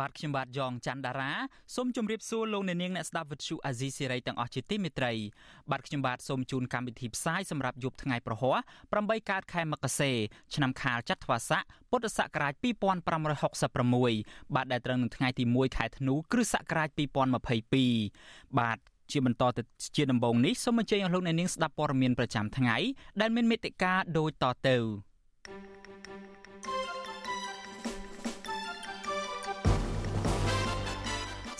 បាទខ្ញុំបាទយ៉ងច័ន្ទដារាសូមជម្រាបសួរលោកអ្នកនាងអ្នកស្ដាប់វិទ្យុអាស៊ីសេរីទាំងអស់ជាទីមេត្រីបាទខ្ញុំបាទសូមជូនកម្មវិធីផ្សាយសម្រាប់យប់ថ្ងៃប្រហ័ស8កើតខែមករាឆ្នាំខាលចត្វាស័កពុទ្ធសករាជ2566បាទដែលត្រូវនឹងថ្ងៃទី1ខែធ្នូគ្រិស្តសករាជ2022បាទជាបន្តទៅជាដំបូងនេះសូមអញ្ជើញអស់លោកអ្នកនាងស្ដាប់ព័ត៌មានប្រចាំថ្ងៃដែលមានមេត្តាដូចតទៅ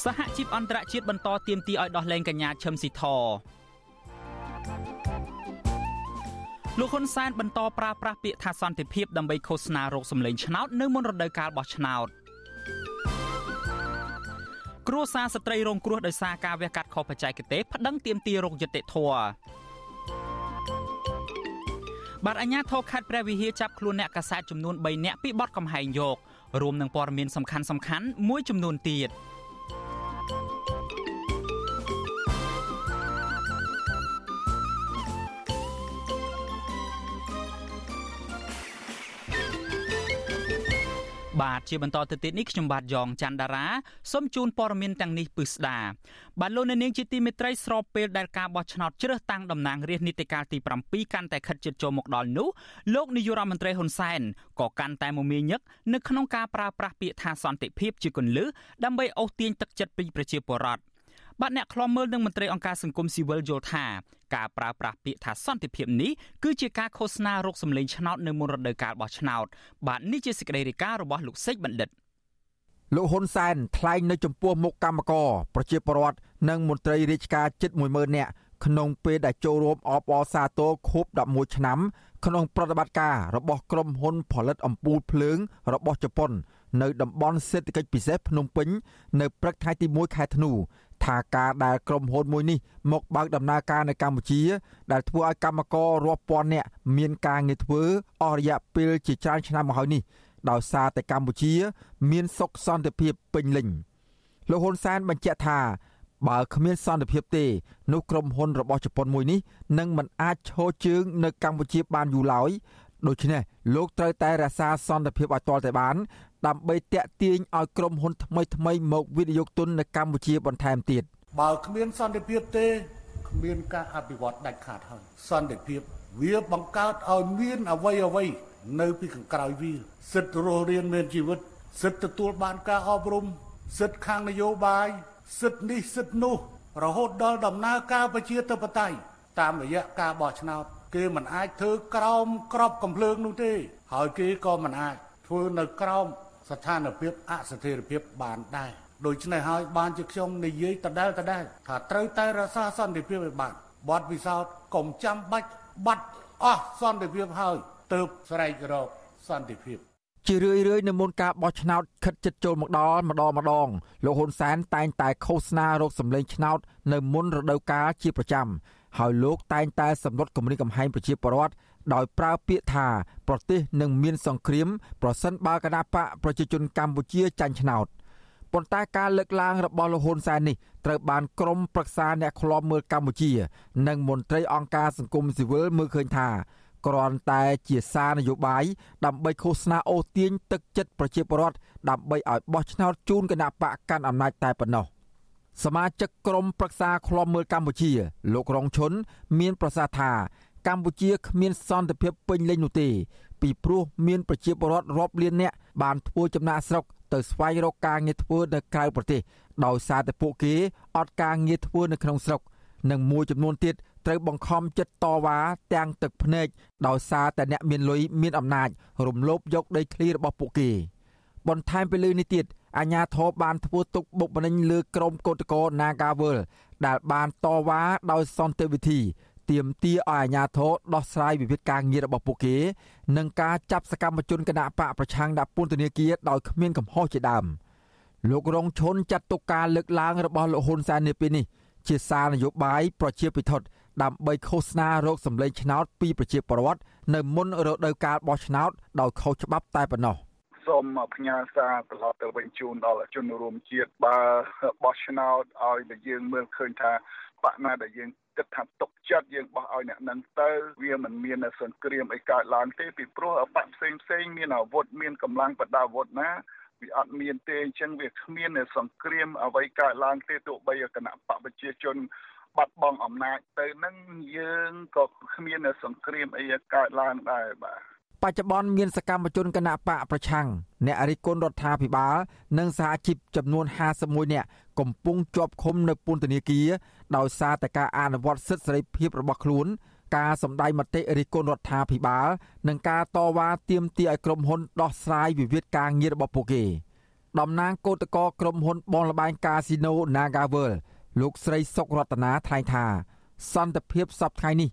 សហជីពអន្តរជាតិបន្តទាមទារឲ្យដោះលែងកញ្ញាឈឹមស៊ីធលោកហ៊ុនសែនបន្តប្រើប្រាស់ពាក្យថាសន្តិភាពដើម្បីឃោសនារោគសម្លេងឆ្នោតនៅមុនរដូវកាលបោះឆ្នោតគ្រួសារស្ត្រីរងគ្រោះដោយសារការវះកាត់ខុសបច្ចេកទេសប្តឹងទាមទាររោគយុត្តិធម៌បាទអាជ្ញាធរខេត្តព្រះវិហារចាប់ខ្លួនអ្នកកាសែតចំនួន3នាក់ពីបទកំហែងយករួមនឹងព័ត៌មានសំខាន់ៗមួយចំនួនទៀត។ បាទជាបន្តទៅទៀតនេះខ្ញុំបាទយ៉ងច័ន្ទដារាសូមជូនព័ត៌មានទាំងនេះពិស្ដាបាទលោកនាងជាទីមេត្រីស្របពេលដែលការបោះឆ្នោតជ្រើសតាំងតំណាងរាស្ត្រនីតិកាលទី7កាន់តែខិតជិតចូលមកដល់នោះលោកនាយករដ្ឋមន្ត្រីហ៊ុនសែនក៏កាន់តែមមាញឹកនៅក្នុងការប្រើប្រាស់ពាក្យថាសន្តិភាពជាគន្លឹះដើម្បីអូសទាញទឹកចិត្តពីប្រជាពលរដ្ឋ បាទអ្នកខ្លំមើលនឹងមន្ត្រីអង្គការសង្គមស៊ីវិលយល់ថាការប្រើប្រាស់ពាក្យថាសន្តិភាពនេះគឺជាការឃោសនារោគសម្លេងឆ្នោតនៅមុនរដូវកាលបោះឆ្នោតបាទនេះជាសេចក្តីរាយការណ៍របស់លោកសេចបណ្ឌិតលោកហ៊ុនសែនថ្លែងនៅចំពោះមុខកម្មករប្រជាពលរដ្ឋនិងមន្ត្រីរាជការជិត10000នាក់ក្នុងពេលដែលចូលរួមអបអរសាទរខួប11ឆ្នាំ ក្នុងប្រតិបត្តិការរបស់ក្រុមហ៊ុនផលិតអំពូលភ្លើងរបស់ជប៉ុន នៅតំបន់សេដ្ឋកិច្ចពិសេសភ្នំពេញ នៅព្រឹកថ្ងៃទី1ខែធ្នូ ថាការដែលក្រុមហ៊ុនមួយនេះមកបើកដំណើរការនៅកម្ពុជា ដែលធ្វើឲ្យកម្មកររាប់ពាន់នាក់មានការងារធ្វើអស់រយៈពេលជាច្រើនឆ្នាំមកហើយនេះដោយសារតែកម្ពុជា មានសុខសន្តិភាពពេញលេញលោកហ៊ុនសែនបញ្ជាក់ថាបើគ្មានសន្តិភាពទេនោះក្រុមហ៊ុនរបស់ជប៉ុនមួយនេះនឹងមិនអាចឈរជើងនៅកម្ពុជាបានយូរឡើយដូច្នេះលោកត្រូវតែរក្សាសន្តិភាពឲ្យទាល់តែបាន ដើម្បីតាក់ទាញឲ្យក្រុមហ៊ុនថ្មីថ្មីមកវិនិយោគទុននៅកម្ពុជាបន្ថែមទៀតបើគ្មានសន្តិភាពទេគ្មានការអភិវឌ្ឍដាច់ខាតហើយសន្តិភាពវាបង្កើតឲ្យមានអវ័យអវ័យនៅពីខាងក្រោយវាសិទ្ធិរស់រានមានជីវិត សិទ្ធិទទួលបានការអប់រំសិទ្ធិខាងនយោបាយសិទ្ធិនេះសិទ្ធិនោះ រហូតដល់ដំណើរការប្រជាធិបតេយ្យតាមរយៈការបោះឆ្នោតគេមិនអាចធ្វើក្រោមក្របកំភ្លើងនោះទេ ហើយគេក៏មិនអាចធ្វើនៅក្រោម ស្ថានភាពអស្ថិរភាពបានដែរដូច្នេះហើយបានជាខ្ញុំនិយាយដដែលដដែលថាត្រូវតែរក្សាសន្តិភាពឲ្យបានបទពិសោធន៍កុំចាំបាច់បាត់អស់សន្តិភាពហើយទៅស្រែករកសន្តិភាពជារឿយរឿយនៅមុនការបោះឆ្នោតខិតជិតចូលមកដល់ម្ដងម្ដងលោកហ៊ុនសែនតែងតែឃោសនារោគសម្លេងឆ្នោតនៅមុនរដូវកាលជាប្រចាំហើយលោកតែងតែសម្លុតគម្រិតកំហែងប្រជាពលរដ្ឋ ដោយប្រើពាក្យថាប្រទេសនឹងមានសង្គ្រាមប្រសិនបើគណបកប្រជាជនកម្ពុជាចាញ់ឆ្នោតប៉ុន្តែការលើកឡើងរបស់លោកហ៊ុនសែននេះត្រូវបានក្រុមប្រឹក្សាអ្នកឃ្លាំមើលកម្ពុជា និងមន្ត្រីអង្គការសង្គមស៊ីវិលមើលឃើញថាគ្រាន់តែជាសារនយោបាយដើម្បីឃោសនាអូសទាញទឹកចិត្តប្រជាពលរដ្ឋដើម្បីឲ្យបោះឆ្នោតជូនគណៈបកកាន់អំណាចតែប៉ុណ្ណោះសមាជិកក្រុមប្រឹក្សាឃ្លាំមើលកម្ពុជា លោករងឈុនមានប្រសាសន៍ថា កម្ពុជាគ្មានសន្តិភាពពេញលេញនោះទេ ពីព្រោះមានប្រជាពលរដ្ឋរាប់លាននាក់បានធ្វើចំណាកស្រុកទៅស្វែងរកការងារធ្វើនៅក្រៅប្រទេសដោយសារតែពួកគេអត់ការងារធ្វើនៅក្នុងស្រុកនិងមួយចំនួនទៀតត្រូវបង្ខំចិត្តតវ៉ាទាំងទឹកភ្នែកដោយសារតែអ្នកមានលុយមានអំណាច រំលោភយកដីធ្លីរបស់ពួកគេ បន្ថែមពីលើនេះទៀតអាញាធរបានធ្វើទុកបុកម្នេញលើក្រុមកោតក្រ Nagawal ដែលបានតវ៉ាដោយសន្តិវិធី ទាមទារឲ្យអាជ្ញាធរដោះស្រាយវិវាទការងាររបស់ពួកគេនិងការចាប់សកម្មជនគណបកប្រឆាំងដាក់ពន្ធនាគារដោយគ្មានកំហុសជាដើមលោករងឈុនចាត់ទុកការលើកឡើងរបស់លោកហ៊ុនសែននាពេលនេះជាសារនយោបាយប្រជាពិធដើម្បីឃោសនារោគសម្លេងឆ្នោតពីប្រជាពលរដ្ឋនៅមុនរដូវកាលបោះឆ្នោតដោយខុសច្បាប់តែប៉ុណ្ណោះសូមផ្ញើសារត្រឡប់ទៅវិញជូនដល់ជនរួមជាតិបើបោះឆ្នោតឲ្យតែយើងមើលឃើញថាបកណាដែលយើង គិតថាຕົកចិត្តយើងបោះឲ្យអ្នកនឹងទៅវាមិនមានសង្គ្រាមអីកើតឡើងទេពីព្រោះបកផ្សេងផ្សេងមានអាវុធមានកម្លាំងបដាអាវុធណាវាអត់មានទេអញ្ចឹងវាគ្មានសង្គ្រាមអ្វីកើតឡើងទេទោះបីគណៈបកប្រជាជនបាត់បង់អំណាចទៅនឹងយើងក៏គ្មានសង្គ្រាមអីកើតឡើងដែរបាទបច្ចុប្បន្នមានសកម្មជនគណៈបកប្រឆាំងអ្នករិះគន់រដ្ឋាភិបាល និងសហជីពចំនួន51នាក់កំពុងជាប់ឃុំនៅពន្ធនាគារ ដោយសារតែការអនុវត្តសិទ្ធិសេរីភាពរបស់ខ្លួន ការសម្ដែងមតិរិះគន់រដ្ឋាភិបាល និងការតវ៉ាទាមទារឲ្យក្រុមហ៊ុនដោះស្រាយវិវាទការងាររបស់ពួកគេតំណាងគឧតកោក្រុមហ៊ុនបងលបែងកាស៊ីណូ Nagavel លោកស្រីសុករតនាថ្លែងថា សន្តិភាពសពថ្ងៃនេះ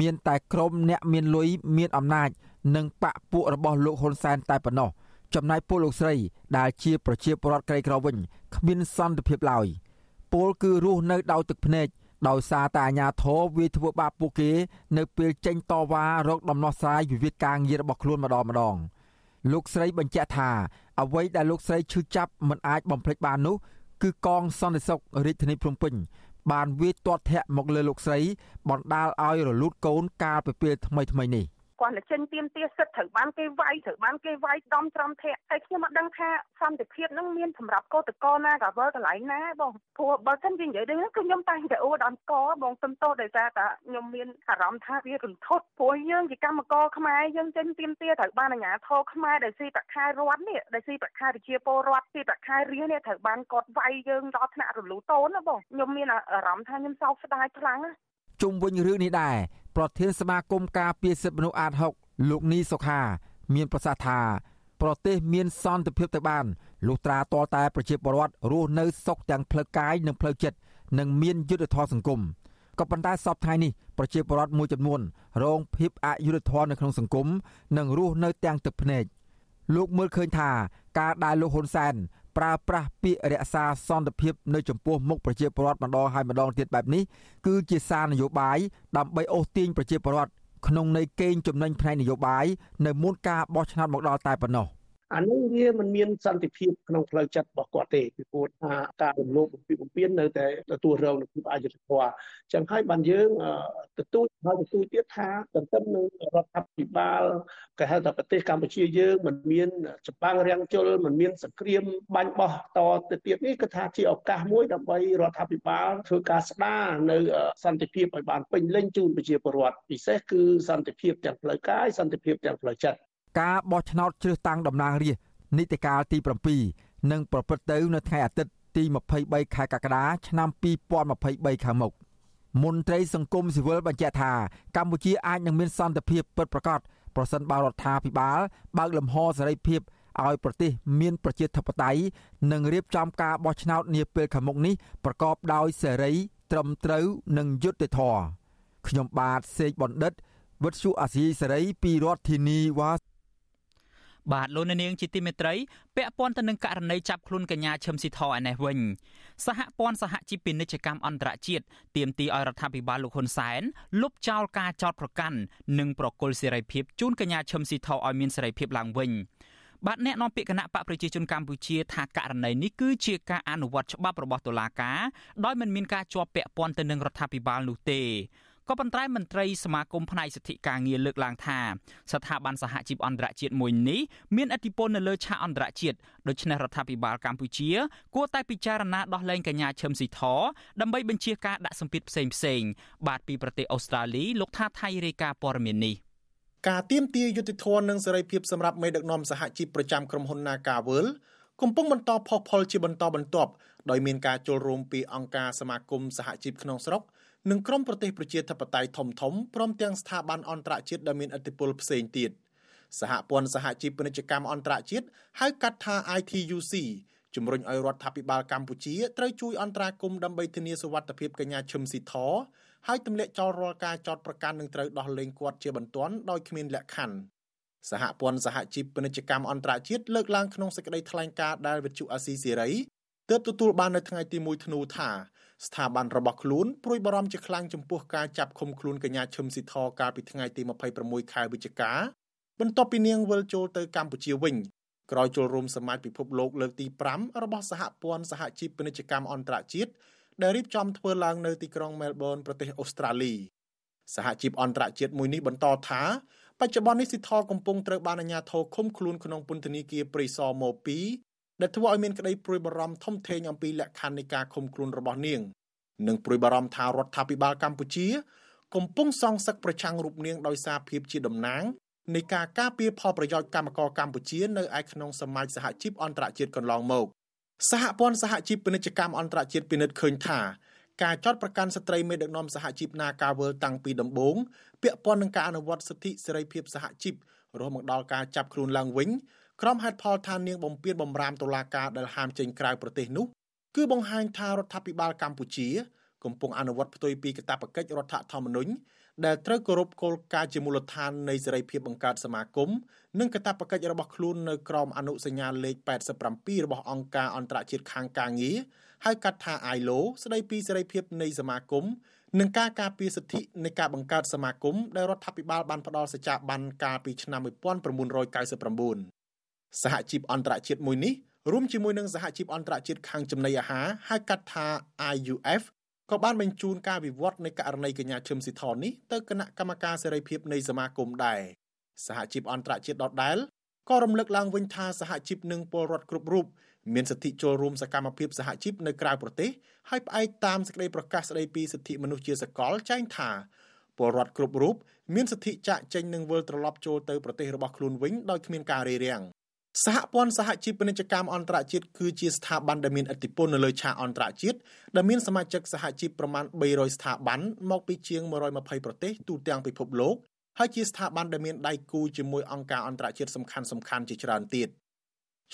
មានតែក្រុមអ្នកមានលុយមានអំណាច និងបកពួករបស់លោកហ៊ុនសែនតែប៉ុណ្ណោះចំណែកពលលោកស្រី ដែលជាប្រជាពលរដ្ឋក្រីក្រវិញគ្មានសន្តិភាពឡើយ ពលគឺរស់នៅដោយទឹកភ្នែកដោយសារតែអាញាធរវាធ្វើបាបពួកគេនៅពេលចេញតវ៉ារកដំណោះស្រាយវិវាទការងាររបស់ខ្លួនម្ដងម្ដងលោកស្រីបញ្ជាក់ថាអ្វីដែលលោកស្រីឈឺចាប់មិនអាចបំភ្លេចបាននោះគឺកងសន្តិសុខរាជធានីភ្នំពេញបានវាយទាត់ធាក់មកលើលោកស្រីបណ្ដាលឲ្យរលូតកូនកាលពីពេលថ្មីថ្មីនេះ គាត់តែចេញទៀមទាសិទ្ធត្រូវបានគេវាយត្រូវបានគេវាយដំត្រាំធាក់ហើយខ្ញុំអត់ដឹងថាសន្តិភាពនឹងមានសម្រាប់កោតកោណាកាវើកន្លែងណាបងព្រោះបើសិនជានិយាយទៅគឺខ្ញុំតែងតែអួតអនកបងសុំទោសដោយសារតែខ្ញុំមានអារម្មណ៍ថាវារន្ធត់ព្រោះយើងជាកម្មករខ្មែរយើងចេញទៀមទាត្រូវបានអាជ្ញាធរខ្មែរដែលស៊ីប្រាក់ខែរដ្ឋនេះដែលស៊ីប្រាក់ខែប្រជាពលរដ្ឋស៊ីប្រាក់ខែរាជនេះត្រូវបានកត់វាយយើងដល់ថ្នាក់រលូតូនណាបងខ្ញុំមានអារម្មណ៍ថាខ្ញុំសោកស្ដាយខ្លាំងណាជុំវិញរឿងនេះដែរ ប្រធានសមាគមការពារសិទ្ធិមនុស្សអាត6លោកនីសុខា មានប្រសាសន៍ថាប្រទេសមានសន្តិភាពទៅបានលុះត្រាតតែប្រជាពលរដ្ឋរស់នៅសុខទាំងផ្លូវកាយនិងផ្លូវចិត្តនិងមានយុត្តិធម៌សង្គមក៏ប៉ុន្តែសពថ្ងៃនេះប្រជាពលរដ្ឋមួយចំនួនរងភាពអយុត្តិធម៌នៅក្នុងសង្គមនិងរស់នៅទាំងទឹកភ្នែកលោកមើលឃើញថាការដែលលោកហ៊ុនសែន ប្រើប្រាស់ពាក្យរក្សាសន្តិភាពនៅចំពោះមុខប្រជាពលរដ្ឋម្ដងហើយម្ដងទៀតបែបនេះគឺជាសារនយោបាយដើម្បីអូសទាញប្រជាពលរដ្ឋក្នុងន័យកេងចំណេញផ្នែកនយោបាយនៅមុនការបោះឆ្នោតមកដល់តែប៉ុណ្ណោះ។ អានេះវាមិនមានសន្តិភាពក្នុងផ្លូវចិត្តរបស់គាត់ទេពីព្រោះថាការរំលោភបំពានបំពាននៅតែទទួលរងនូវភាពអយុត្តិធម៌ចឹងហើយបានយើងទទួលហើយទទួលទៀតថាទន្ទឹមនឹងរដ្ឋាភិបាលគេហៅថាប្រទេសកម្ពុជាយើងមិនមានចម្បាំងរាំងជលមិនមានសង្គ្រាមបាញ់បោះតទៅទៀតនេះគឺថាជាឱកាសមួយដើម្បីរដ្ឋាភិបាលធ្វើការស្ដារនៅសន្តិភាពឲ្យបានពេញលេញជូនប្រជាពលរដ្ឋពិសេសគឺសន្តិភាពទាំងផ្លូវកាយសន្តិភាពទាំងផ្លូវចិត្ត ការបោះឆ្នោតជ្រើសតាំងតំណាងរាស្ត្រនីតិកាលទី7នឹងប្រព្រឹត្តទៅនៅថ្ងៃអាទិត្យទី23ខែកក្កដាឆ្នាំ2023ខាងមុខមន្ត្រីសង្គមស៊ីវិលបញ្ជាក់ថាកម្ពុជាអាចនឹងមានសន្តិភាពពិតប្រាកដប្រសិនបើរដ្ឋាភិបាលបើកលំហសេរីភាពឲ្យប្រទេសមានប្រជាធិបតេយ្យនិងរៀបចំការបោះឆ្នោតនាពេលខាងមុខនេះប្រកបដោយសេរី ត្រឹមត្រូវនិងយុត្តិធម៌ខ្ញុំបាទសេកបណ្ឌិតវិទ្យុអាស៊ីសេរីពីរដ្ឋធានីវ៉ា បាទលោកនាងជាទីមេត្រីពាក់ព័ន្ធទៅនឹងករណីចាប់ខ្លួនកញ្ញាឈឹមស៊ីធឯនេះវិញសហព័ន្ធសហជីពពាណិជ្ជកម្មអន្តរជាតិទាមទារឲ្យរដ្ឋាភិបាលលោកហ៊ុនសែនលុបចោលការចោទប្រកាន់និងប្រគល់សេរីភាពជូនកញ្ញាឈឹមស៊ីធឲ្យមានសេរីភាពឡើងវិញបាទអ្នកនាំពាក្យគណៈបកប្រជាជនកម្ពុជាថាករណីនេះគឺជាការអនុវត្តច្បាប់របស់តុលាការដោយមិនមានការជាប់ពាក់ព័ន្ធទៅនឹងរដ្ឋាភិបាលនោះទេ ក៏ប៉ុន្តែមន្ត្រីសមាគមផ្នែកសិទ្ធិការងារលើកឡើងថាស្ថាប័នសហជីពអន្តរជាតិមួយនេះមានឥទ្ធិពលនៅលើឆាកអន្តរជាតិដូច្នេះរដ្ឋាភិបាលកម្ពុជា គួរតែពិចារណាដោះលែងកញ្ញាឈឹមស៊ីធដើម្បីបញ្ជាការដាក់សម្ពាធផ្សេងផ្សេងបាទពីប្រទេសអូស្ត្រាលីលោកថាថៃរាយការណ៍ព័ត៌មាននេះការទៀមទាយុតិធននិងសេរីភាពសម្រាប់មេដឹកនាំសហជីពប្រចាំក្រុមហ៊ុន Nagawal កំពុងបន្តផុសផុលជាបន្តបន្ទាប់ដោយមានការចូលរួមពីអង្គការសមាគមសហជីពក្នុងស្រុក និងក្រុមប្រទេសប្រជាធិបតេយ្យធំធំព្រមទាំងស្ថាប័នអន្តរជាតិដែលមានឥទ្ធិពលផ្សេងទៀតសហព័ន្ធសហជីពពាណិជ្ជកម្មអន្តរជាតិហៅកាត់ថា ITUC ជំរុញឲ្យរដ្ឋាភិបាលកម្ពុជាត្រូវជួយអន្តរាគមន៍ដើម្បីធានាសុវត្ថិភាពកញ្ញាឈឹមស៊ីធហើយទម្លាក់ចោលរាល់ការចោទប្រកាន់និងត្រូវដោះលែងគាត់ជាបន្ទាន់ដោយគ្មានលក្ខខណ្ឌសហព័ន្ធសហជីពពាណិជ្ជកម្មអន្តរជាតិលើកឡើងក្នុងសេចក្តីថ្លែងការណ៍ដែលវិទ្យុអាស៊ីសេរីទើបទទួលបាននៅថ្ងៃទី1ធ្នូថា ស្ថាប័នរបស់ខ្លួនព្រួយបារម្ភជាខ្លាំងចំពោះការចាប់ឃុំខ្លួនកញ្ញាឈឹមស៊ីធកាលពីថ្ងៃទី26ខែវិច្ឆិកាបន្ទាប់ពីនាងវិលចូលទៅកម្ពុជាវិញក្រោយចូលរួមសមាជពិភពលោកលើកទី5របស់សហព័ន្ធសហជីពពាណិជ្ជកម្មអន្តរជាតិដែលរៀបចំធ្វើឡើងនៅទីក្រុងមែលប៊នប្រទេសអូស្ត្រាលីសហជីពអន្តរជាតិមួយនេះបន្តថាបច្ចុប្បន្ននេះស៊ីថកំពុងត្រូវបានអាជ្ញាធរឃុំខ្លួនក្នុងពន្ធនាគារព្រៃសរម៉ូ2 ដែលធ្វើឲ្យមានក្តីព្រួយបារម្ភធំធេងអំពីលក្ខខណ្ឌនៃការឃុំខ្លួនរបស់នាងនិងព្រួយបារម្ភថារដ្ឋាភិបាលកម្ពុជា កំពុងសងសឹកប្រឆាំងរូបនាងដោយសារភាពជាតំណាងនៃការការពារផលប្រយោជន៍កម្មករកម្ពុជានៅឯក្នុងសមាជសហជីពអន្តរជាតិកន្លងមកសហព័ន្ធសហជីពពាណិជ្ជកម្មអន្តរជាតិពិនិត្យឃើញថាការចោតប្រកាន់ស្ត្រីមេដឹកនាំសហជីព Nagawal តាំងពីដំបូងពាក់ព័ន្ធនឹងការអនុវត្តសិទ្ធិសេរីភាពសហជីពរហូតមកដល់ការចាប់ខ្លួនឡើងវិញ ក្រុមហេតុផលថានាងបំពេញបំរាមតុលាការដែលហាមចេញក្រៅប្រទេសនោះគឺបង្ហាញថារដ្ឋាភិបាលកម្ពុជា កំពុងអនុវត្តផ្ទុយពីកាតព្វកិច្ចរដ្ឋធម្មនុញ្ញដែលត្រូវគោរពគោលការណ៍ជាមូលដ្ឋាននៃសេរីភាពបង្កើតសមាគមនិងកាតព្វកិច្ចរបស់ខ្លួននៅក្រោមអនុសញ្ញាលេខ87របស់អង្គការអន្តរជាតិខាងការងារហៅកាត់ថា ILO ស្ដីពីសេរីភាពនៃសមាគមនិងការការពារសិទ្ធិនៃការបង្កើតសមាគមដែលរដ្ឋាភិបាលបានផ្ដល់សច្ចាប័នកាលពីឆ្នាំ1999 សហជីពអន្តរជាតិមួយនេះរួមជាមួយនឹងសហជីពអន្តរជាតិខាងចំណីអាហារហៅកាត់ថា IUF ក៏បានបញ្ជូនការវិវត្តនៃករណីកញ្ញាឈឹមស៊ីធននេះទៅគណៈកម្មការសេរីភាពនៃសមាគមដែរសហជីពអន្តរជាតិដដែលក៏រំលឹកឡើងវិញថាសហជីពនិងពលរដ្ឋគ្រប់រូបមានសិទ្ធិចូលរួមសកម្មភាពសហជីពនៅក្រៅប្រទេសហើយផ្អែកតាមសេចក្តីប្រកាសស្តីពីសិទ្ធិមនុស្សជាសកលចែងថាពលរដ្ឋគ្រប់រូបមានសិទ្ធិចាកចេញនិងវិលត្រឡប់ចូលទៅប្រទេសរបស់ខ្លួនវិញដោយគ្មានការរារាំង សហព័ន្ធសហជីពពាណិជ្ជកម្មអន្តរជាតិគឺជាស្ថាប័នដែលមានឥទ្ធិពលនៅលើឆាកអន្តរជាតិដែលមានសមាជិកសហជីពប្រមាណ300ស្ថាប័នមកពីជាង120ប្រទេសទូទាំងពិភពលោកហើយជាស្ថាប័នដែលមានដៃគូជាមួយអង្គការអន្តរជាតិសំខាន់សំខាន់ជាច្រើនទៀត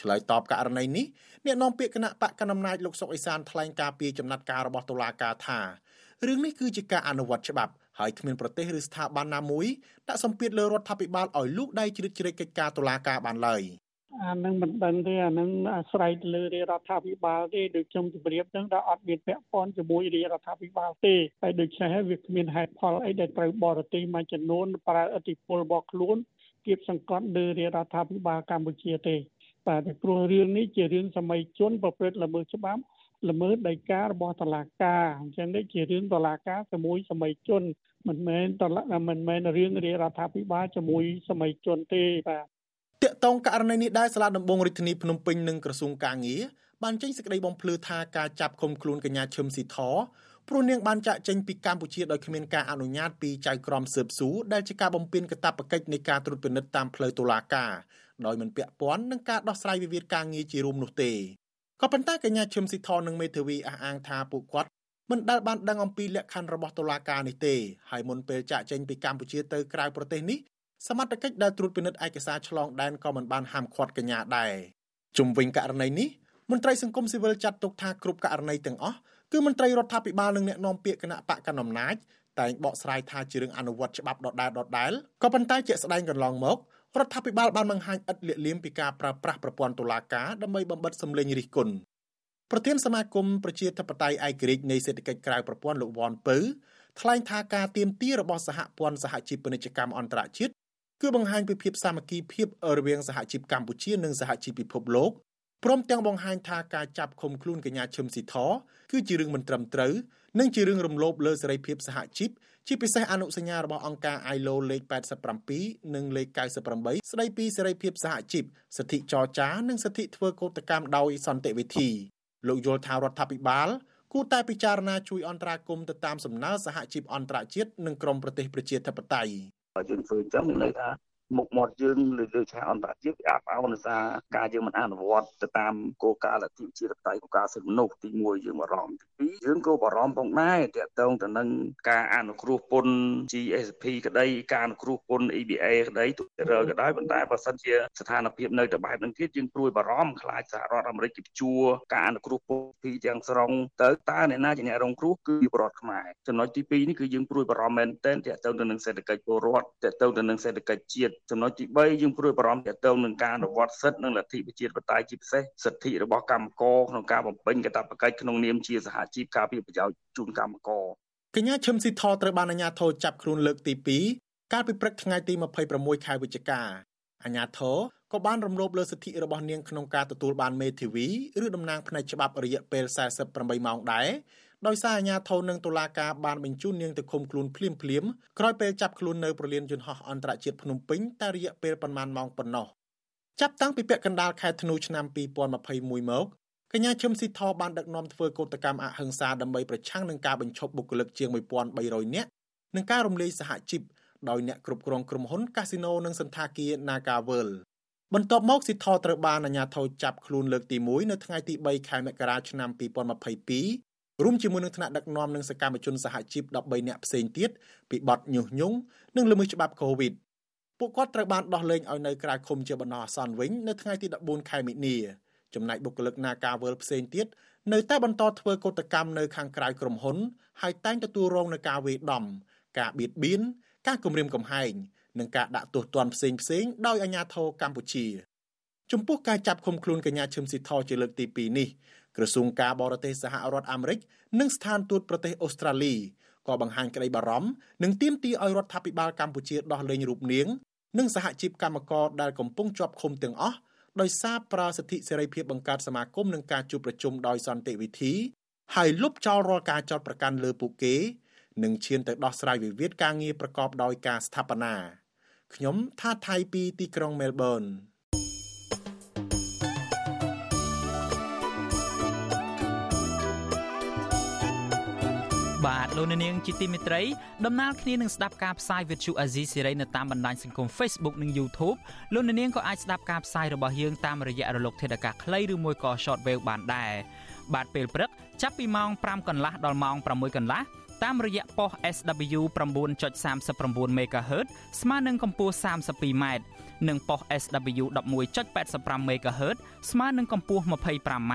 ឆ្លើយតបករណីនេះអ្នកនាំពាក្យគណៈបកកណ្ដាលអំណាចលោកសុកអេសានថ្លែងការពីចំណាត់ការរបស់តុលាការថារឿងនេះគឺជាការអនុវត្តច្បាប់ហើយគ្មានប្រទេសឬស្ថាប័នណាមួយដាក់សម្ពាធលើរដ្ឋាភិបាលឲ្យលូកដៃជ្រៀតជ្រែកកិច្ចការតុលាការបានឡើយ។ អានឹងមិនដឹងទេអានឹងអាស្រ័យទៅលើរាជរដ្ឋាភិបាលទេដូចខ្ញុំជម្រាបហ្នឹងថាអត់មានពាក់ព័ន្ធជាមួយរាជរដ្ឋាភិបាលទេហើយដូច្នេះហើយវាគ្មានហេតុផលអីដែលត្រូវបរទេសមួយចំនួនប្រើឥទ្ធិពលរបស់ខ្លួនគៀបសង្កត់លើរាជរដ្ឋាភិបាលកម្ពុជាទេបាទព្រោះរឿងនេះជារឿងសម័យជនប្រព្រឹត្តល្មើសច្បាប់ល្មើសដីការបស់តុលាការអញ្ចឹងនេះជារឿងតុលាការជាមួយសម័យជនមិនមែនតឡាមិនមែនរឿងរាជរដ្ឋាភិបាលជាមួយសម័យជនទេបាទ តាក់ទងករណីនេះដែរសាលាដំបងរាជធានីភ្នំពេញនិងក្រសួងកាងារបានចេញសេចក្តីបំភ្លឺថាការចាប់ឃុំខ្លួនកញ្ញាឈឹមស៊ីធព្រោះនាងបានចាក់ចេញពីកម្ពុជាដោយគ្មានការអនុញ្ញាតពីចៅក្រមស៊ើបសួរដែលជាការបំពេញកាតព្វកិច្ចនៃការត្រួតពិនិត្យតាមផ្លូវតុលាការដោយមិនពាក់ព័ន្ធនឹងការដោះស្រាយវិវាទការងារជារួមនោះទេក៏ប៉ុន្តែកញ្ញាឈឹមស៊ីធនិងមេធាវីអះអាងថាពួកគាត់មិនដែលបានដឹងអំពីលក្ខខណ្ឌរបស់តុលាការនេះទេហើយមុនពេលចាក់ចេញពីកម្ពុជាទៅក្រៅប្រទេសនេះ សមត្ថកិច្ចដែលត្រួតពិនិត្យឯកសារឆ្លងដែនក៏មិនបានហាមឃាត់កញ្ញាដែរជុំវិញករណីនេះមន្ត្រីសង្គមស៊ីវិលចាត់ទុកថាគ្រប់ករណីទាំងអស់គឺមន្ត្រីរដ្ឋាភិបាលនិងអ្នកនាំពាក្យគណៈបកកណ្ដាលអំណាចតែងបកស្រាយថាជារឿងអនុវត្តច្បាប់ដដែលដដែលក៏ប៉ុន្តែជាក់ស្ដែងកន្លងមករដ្ឋាភិបាលបានបង្ហាញឥតលាក់លៀមពីការប្រើប្រាស់ប្រព័ន្ធតុលាការដើម្បីបំបិតសម្លេងរិះគន់ប្រធានសមាគមប្រជាធិបតេយ្យឯករាជ្យនៃសេដ្ឋកិច្ចក្រៅប្រព័ន្ធលោកវ៉ាន់ពៅថ្លែងថាការទៀមទារបស់សហព័ន្ធសហជីពពាណិជ្ជកម្មអន្តរជាតិ គឺបង្ហាញពីភាពសាមគ្គីភាពរវាងសហជីពកម្ពុជានិងសហជីពពិភពលោកព្រមទាំងបង្ហាញថាការចាប់ឃុំខ្លួនកញ្ញាឈឹមស៊ីធគឺជារឿងមិនត្រឹមត្រូវនិងជារឿងរំលោភលើសេរីភាពសហជីពជាពិសេសអនុសញ្ញារបស់អង្គការ ILO លេខ87និងលេខ98ស្តីពីសេរីភាពសហជីពសិទ្ធិចរចានិងសិទ្ធិធ្វើកោតកម្មដោយសន្តិវិធីលោកយល់ថារដ្ឋាភិបាលគួរតែពិចារណាជួយអន្តរាគមន៍ទៅតាមសំណើសហជីពអន្តរជាតិនិងក្រមប្រទេសប្រជាធិបតេយ្យ យើងធ្វើអញ្ចឹងមានន័យថា មុខមាត់យើងលើលើឆាកអន្តរជាតិអាប់អោនដោយសារការយើងមិនអនុវត្តទៅតាមគោលការណ៍លទ្ធិប្រជាធិបតេយ្យគោលការណ៍សិទ្ធិមនុស្សទី1យើងបារម្ភទី2យើងក៏បារម្ភផងដែរទាក់ទងទៅនឹងការអនុគ្រោះពន្ធ GSP ក្តីការអនុគ្រោះពន្ធ EBA ក្តីទូទៅក៏ដោយប៉ុន្តែបើសិនជាស្ថានភាពនៅតែបែបហ្នឹងទៀតយើងព្រួយបារម្ភខ្លាចសហរដ្ឋអាមេរិកគេជួការអនុគ្រោះពន្ធពីទាំងស្រុងទៅតើអ្នកណាជាអ្នករងគ្រោះគឺប្រជាពលរដ្ឋខ្មែរចំណុចទី2នេះគឺយើងព្រួយបារម្ភមែនទែនទាក់ទងទៅនឹងសេដ្ឋកិច្ចពលរដ្ឋទាក់ទងទៅនឹងសេដ្ឋកិច្ចជាតិចំណុចទី3យើងព្រួយបារម្ភទាក់ទងនឹងការអនុវត្តសិទ្ធិនិងលទ្ធិប្រជាធិបតេយ្យជាពិសេសសិទ្ធិរបស់កម្មករក្នុងការបំពេញកាតព្វកិច្ចក្នុងនាមជាសហជីពការពារប្រយោជន៍ជូនកម្មករកញ្ញាឈឹមស៊ីថត្រូវបានអាជ្ញាធរចាប់ខ្លួនលើកទី2កាលពីព្រឹកថ្ងៃទី26ខែវិច្ឆិកាអាជ្ញាធរក៏បានរំលោភលើសិទ្ធិរបស់នាងក្នុងការទទួលបានមេធាវីឬតំណាងផ្នែកច្បាប់រយៈពេល48ម៉ោងដែរ ដោយសារអាជ្ញាធរនិងតុលាការបានបញ្ជូននាងទៅឃុំខ្លួនភ្លាមភ្លាមក្រោយពេលចាប់ខ្លួននៅប្រលានយន្តហោះអន្តរជាតិភ្នំពេញតែរយៈពេលប្រមាណម៉ោងប៉ុណ្ណោះចាប់តាំងពីពាក់កណ្ដាលខែធ្នូឆ្នាំ2021មកកញ្ញាឈឹមស៊ីថបានដឹកនាំធ្វើកោតកម្មអហិង្សាដើម្បីប្រឆាំងនឹងការបញ្ឈប់បុគ្គលិកជាង1300នាក់និងការរំលាយសហជីពដោយអ្នកគ្រប់គ្រងក្រុមហ៊ុនកាស៊ីណូនិងសន្តាគារ Naga World បន្ទាប់មកស៊ីថត្រូវបានអាជ្ញាធរចាប់ខ្លួនលើកទី1នៅថ្ងៃទី3ខែមករាឆ្នាំ2022 រួមជាមួយនឹងថ្នាក់ដឹកនាំនិងសកម្មជនសហជីព13នាក់ផ្សេងទៀតពីបទញុះញង់និងល្មើសច្បាប់កូវីដពួកគាត់ត្រូវបានដោះលែងឲ្យនៅក្រៅឃុំជាបណ្ដោះអាសន្នវិញនៅថ្ងៃទី14ខែមិនិនាចំណែកបុគ្គលិក Naga World ផ្សេងទៀតនៅតែបន្តធ្វើកុតកម្មនៅខាងក្រៅក្រុមហ៊ុនហើយតែងទទួលរងនឹងការវេដំការបៀតបៀនការគំរាមកំហែងនិងការដាក់ទោសទណ្ឌផ្សេងផ្សេងដោយអាជ្ញាធរកម្ពុជាចំពោះការចាប់ឃុំខ្លួនកញ្ញាឈឹមស៊ីថជាលើកទី2នេះ ក្រសួងការបរទេសសហរដ្ឋអាមេរិកនិងស្ថានទូតប្រទេសអូស្ត្រាលីក៏បង្ហាញក្តីបារម្ភនិងទាមទារឲ្យរដ្ឋាភិបាលកម្ពុជាដោះលែងរូបនាង និងសហជីពកម្មករដែលកំពុងជាប់ឃុំទាំងអស់ដោយសារប្រើសិទ្ធិសេរីភាពបង្កើតសមាគមនិងការជួបប្រជុំដោយសន្តិវិធីហើយលុបចោលរាល់ការចោទប្រកាន់លើពួកគេនិងឈានទៅដោះស្រាយវិវាទការងារប្រកបដោយការស្ថាបនាខ្ញុំថាថៃពីទីក្រុងមែលប៊ន បាទលោកនាងជាទីមេត្រីដំណើរគ្នានឹងស្ដាប់ការផ្សាយ Vuthu Azizi Series នៅតាមបណ្ដាញសង្គម Facebook និង YouTube លោកនាងក៏អាចស្ដាប់ការផ្សាយរបស់យើងតាមរយៈរលកធាតុអាកាសខ្លីឬមួយក៏ Shortwave បានដែរបាទពេលព្រឹកចាប់ពីម៉ោង5កន្លះដល់ម៉ោង6កន្លះតាមរយៈប៉ុស SW 9.39 MHz ស្មើនឹងកម្ពស់ 32m និងប៉ុស SW 11.85 MHz ស្មើនឹងកម្ពស់ 25m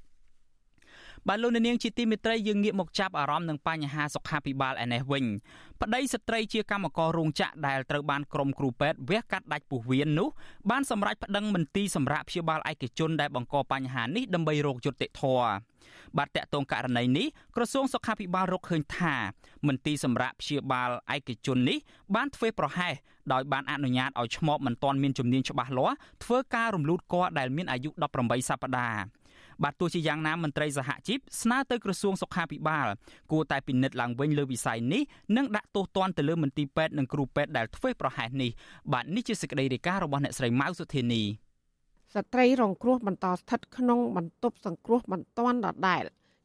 បាទលោកនាងជាទីមេត្រីយើងងាកមកចាប់អារម្មណ៍នឹងបញ្ហាសុខាភិបាលឯនេះវិញប្តីស្ត្រីជាកម្មកររោងចក្រដែលត្រូវបានក្រុមគ្រូពេទ្យវះកាត់ដាច់ពោះវៀននោះបានសម្រេចប្តឹងមន្ទីរសម្រាប់ព្យាបាលឯកជនដែលបង្កបញ្ហានេះដើម្បីរកយុត្តិធម៌បាទតកតងករណីនេះក្រសួងសុខាភិបាលរកឃើញថាមន្ទីរសម្រាប់ព្យាបាលឯកជននេះបានធ្វើប្រហែសដោយបានអនុញ្ញាតឲ្យឈ្មោះមិនទាន់មានជំនាញច្បាស់លាស់ធ្វើការរំលូតគ័រដែលមានអាយុ18សប្តាហ៍ បាទទោះជាយ៉ាងណាមន្ត្រីសហជីពស្នើទៅក្រសួងសុខាភិបាល គួរតែពិនិត្យឡើងវិញលើវិស័យនេះនិងដាក់ទោសទណ្ឌទៅលើមន្ទីរពេទ្យនិងគ្រូពេទ្យដែលធ្វើប្រហែសនេះបាទនេះជាសេចក្តីរាយការណ៍របស់អ្នកស្រីម៉ៅសុធានីស្ត្រីរងគ្រោះបន្តស្ថិតក្នុងបន្ទប់សង្គ្រោះបន្ទាន់ដដែល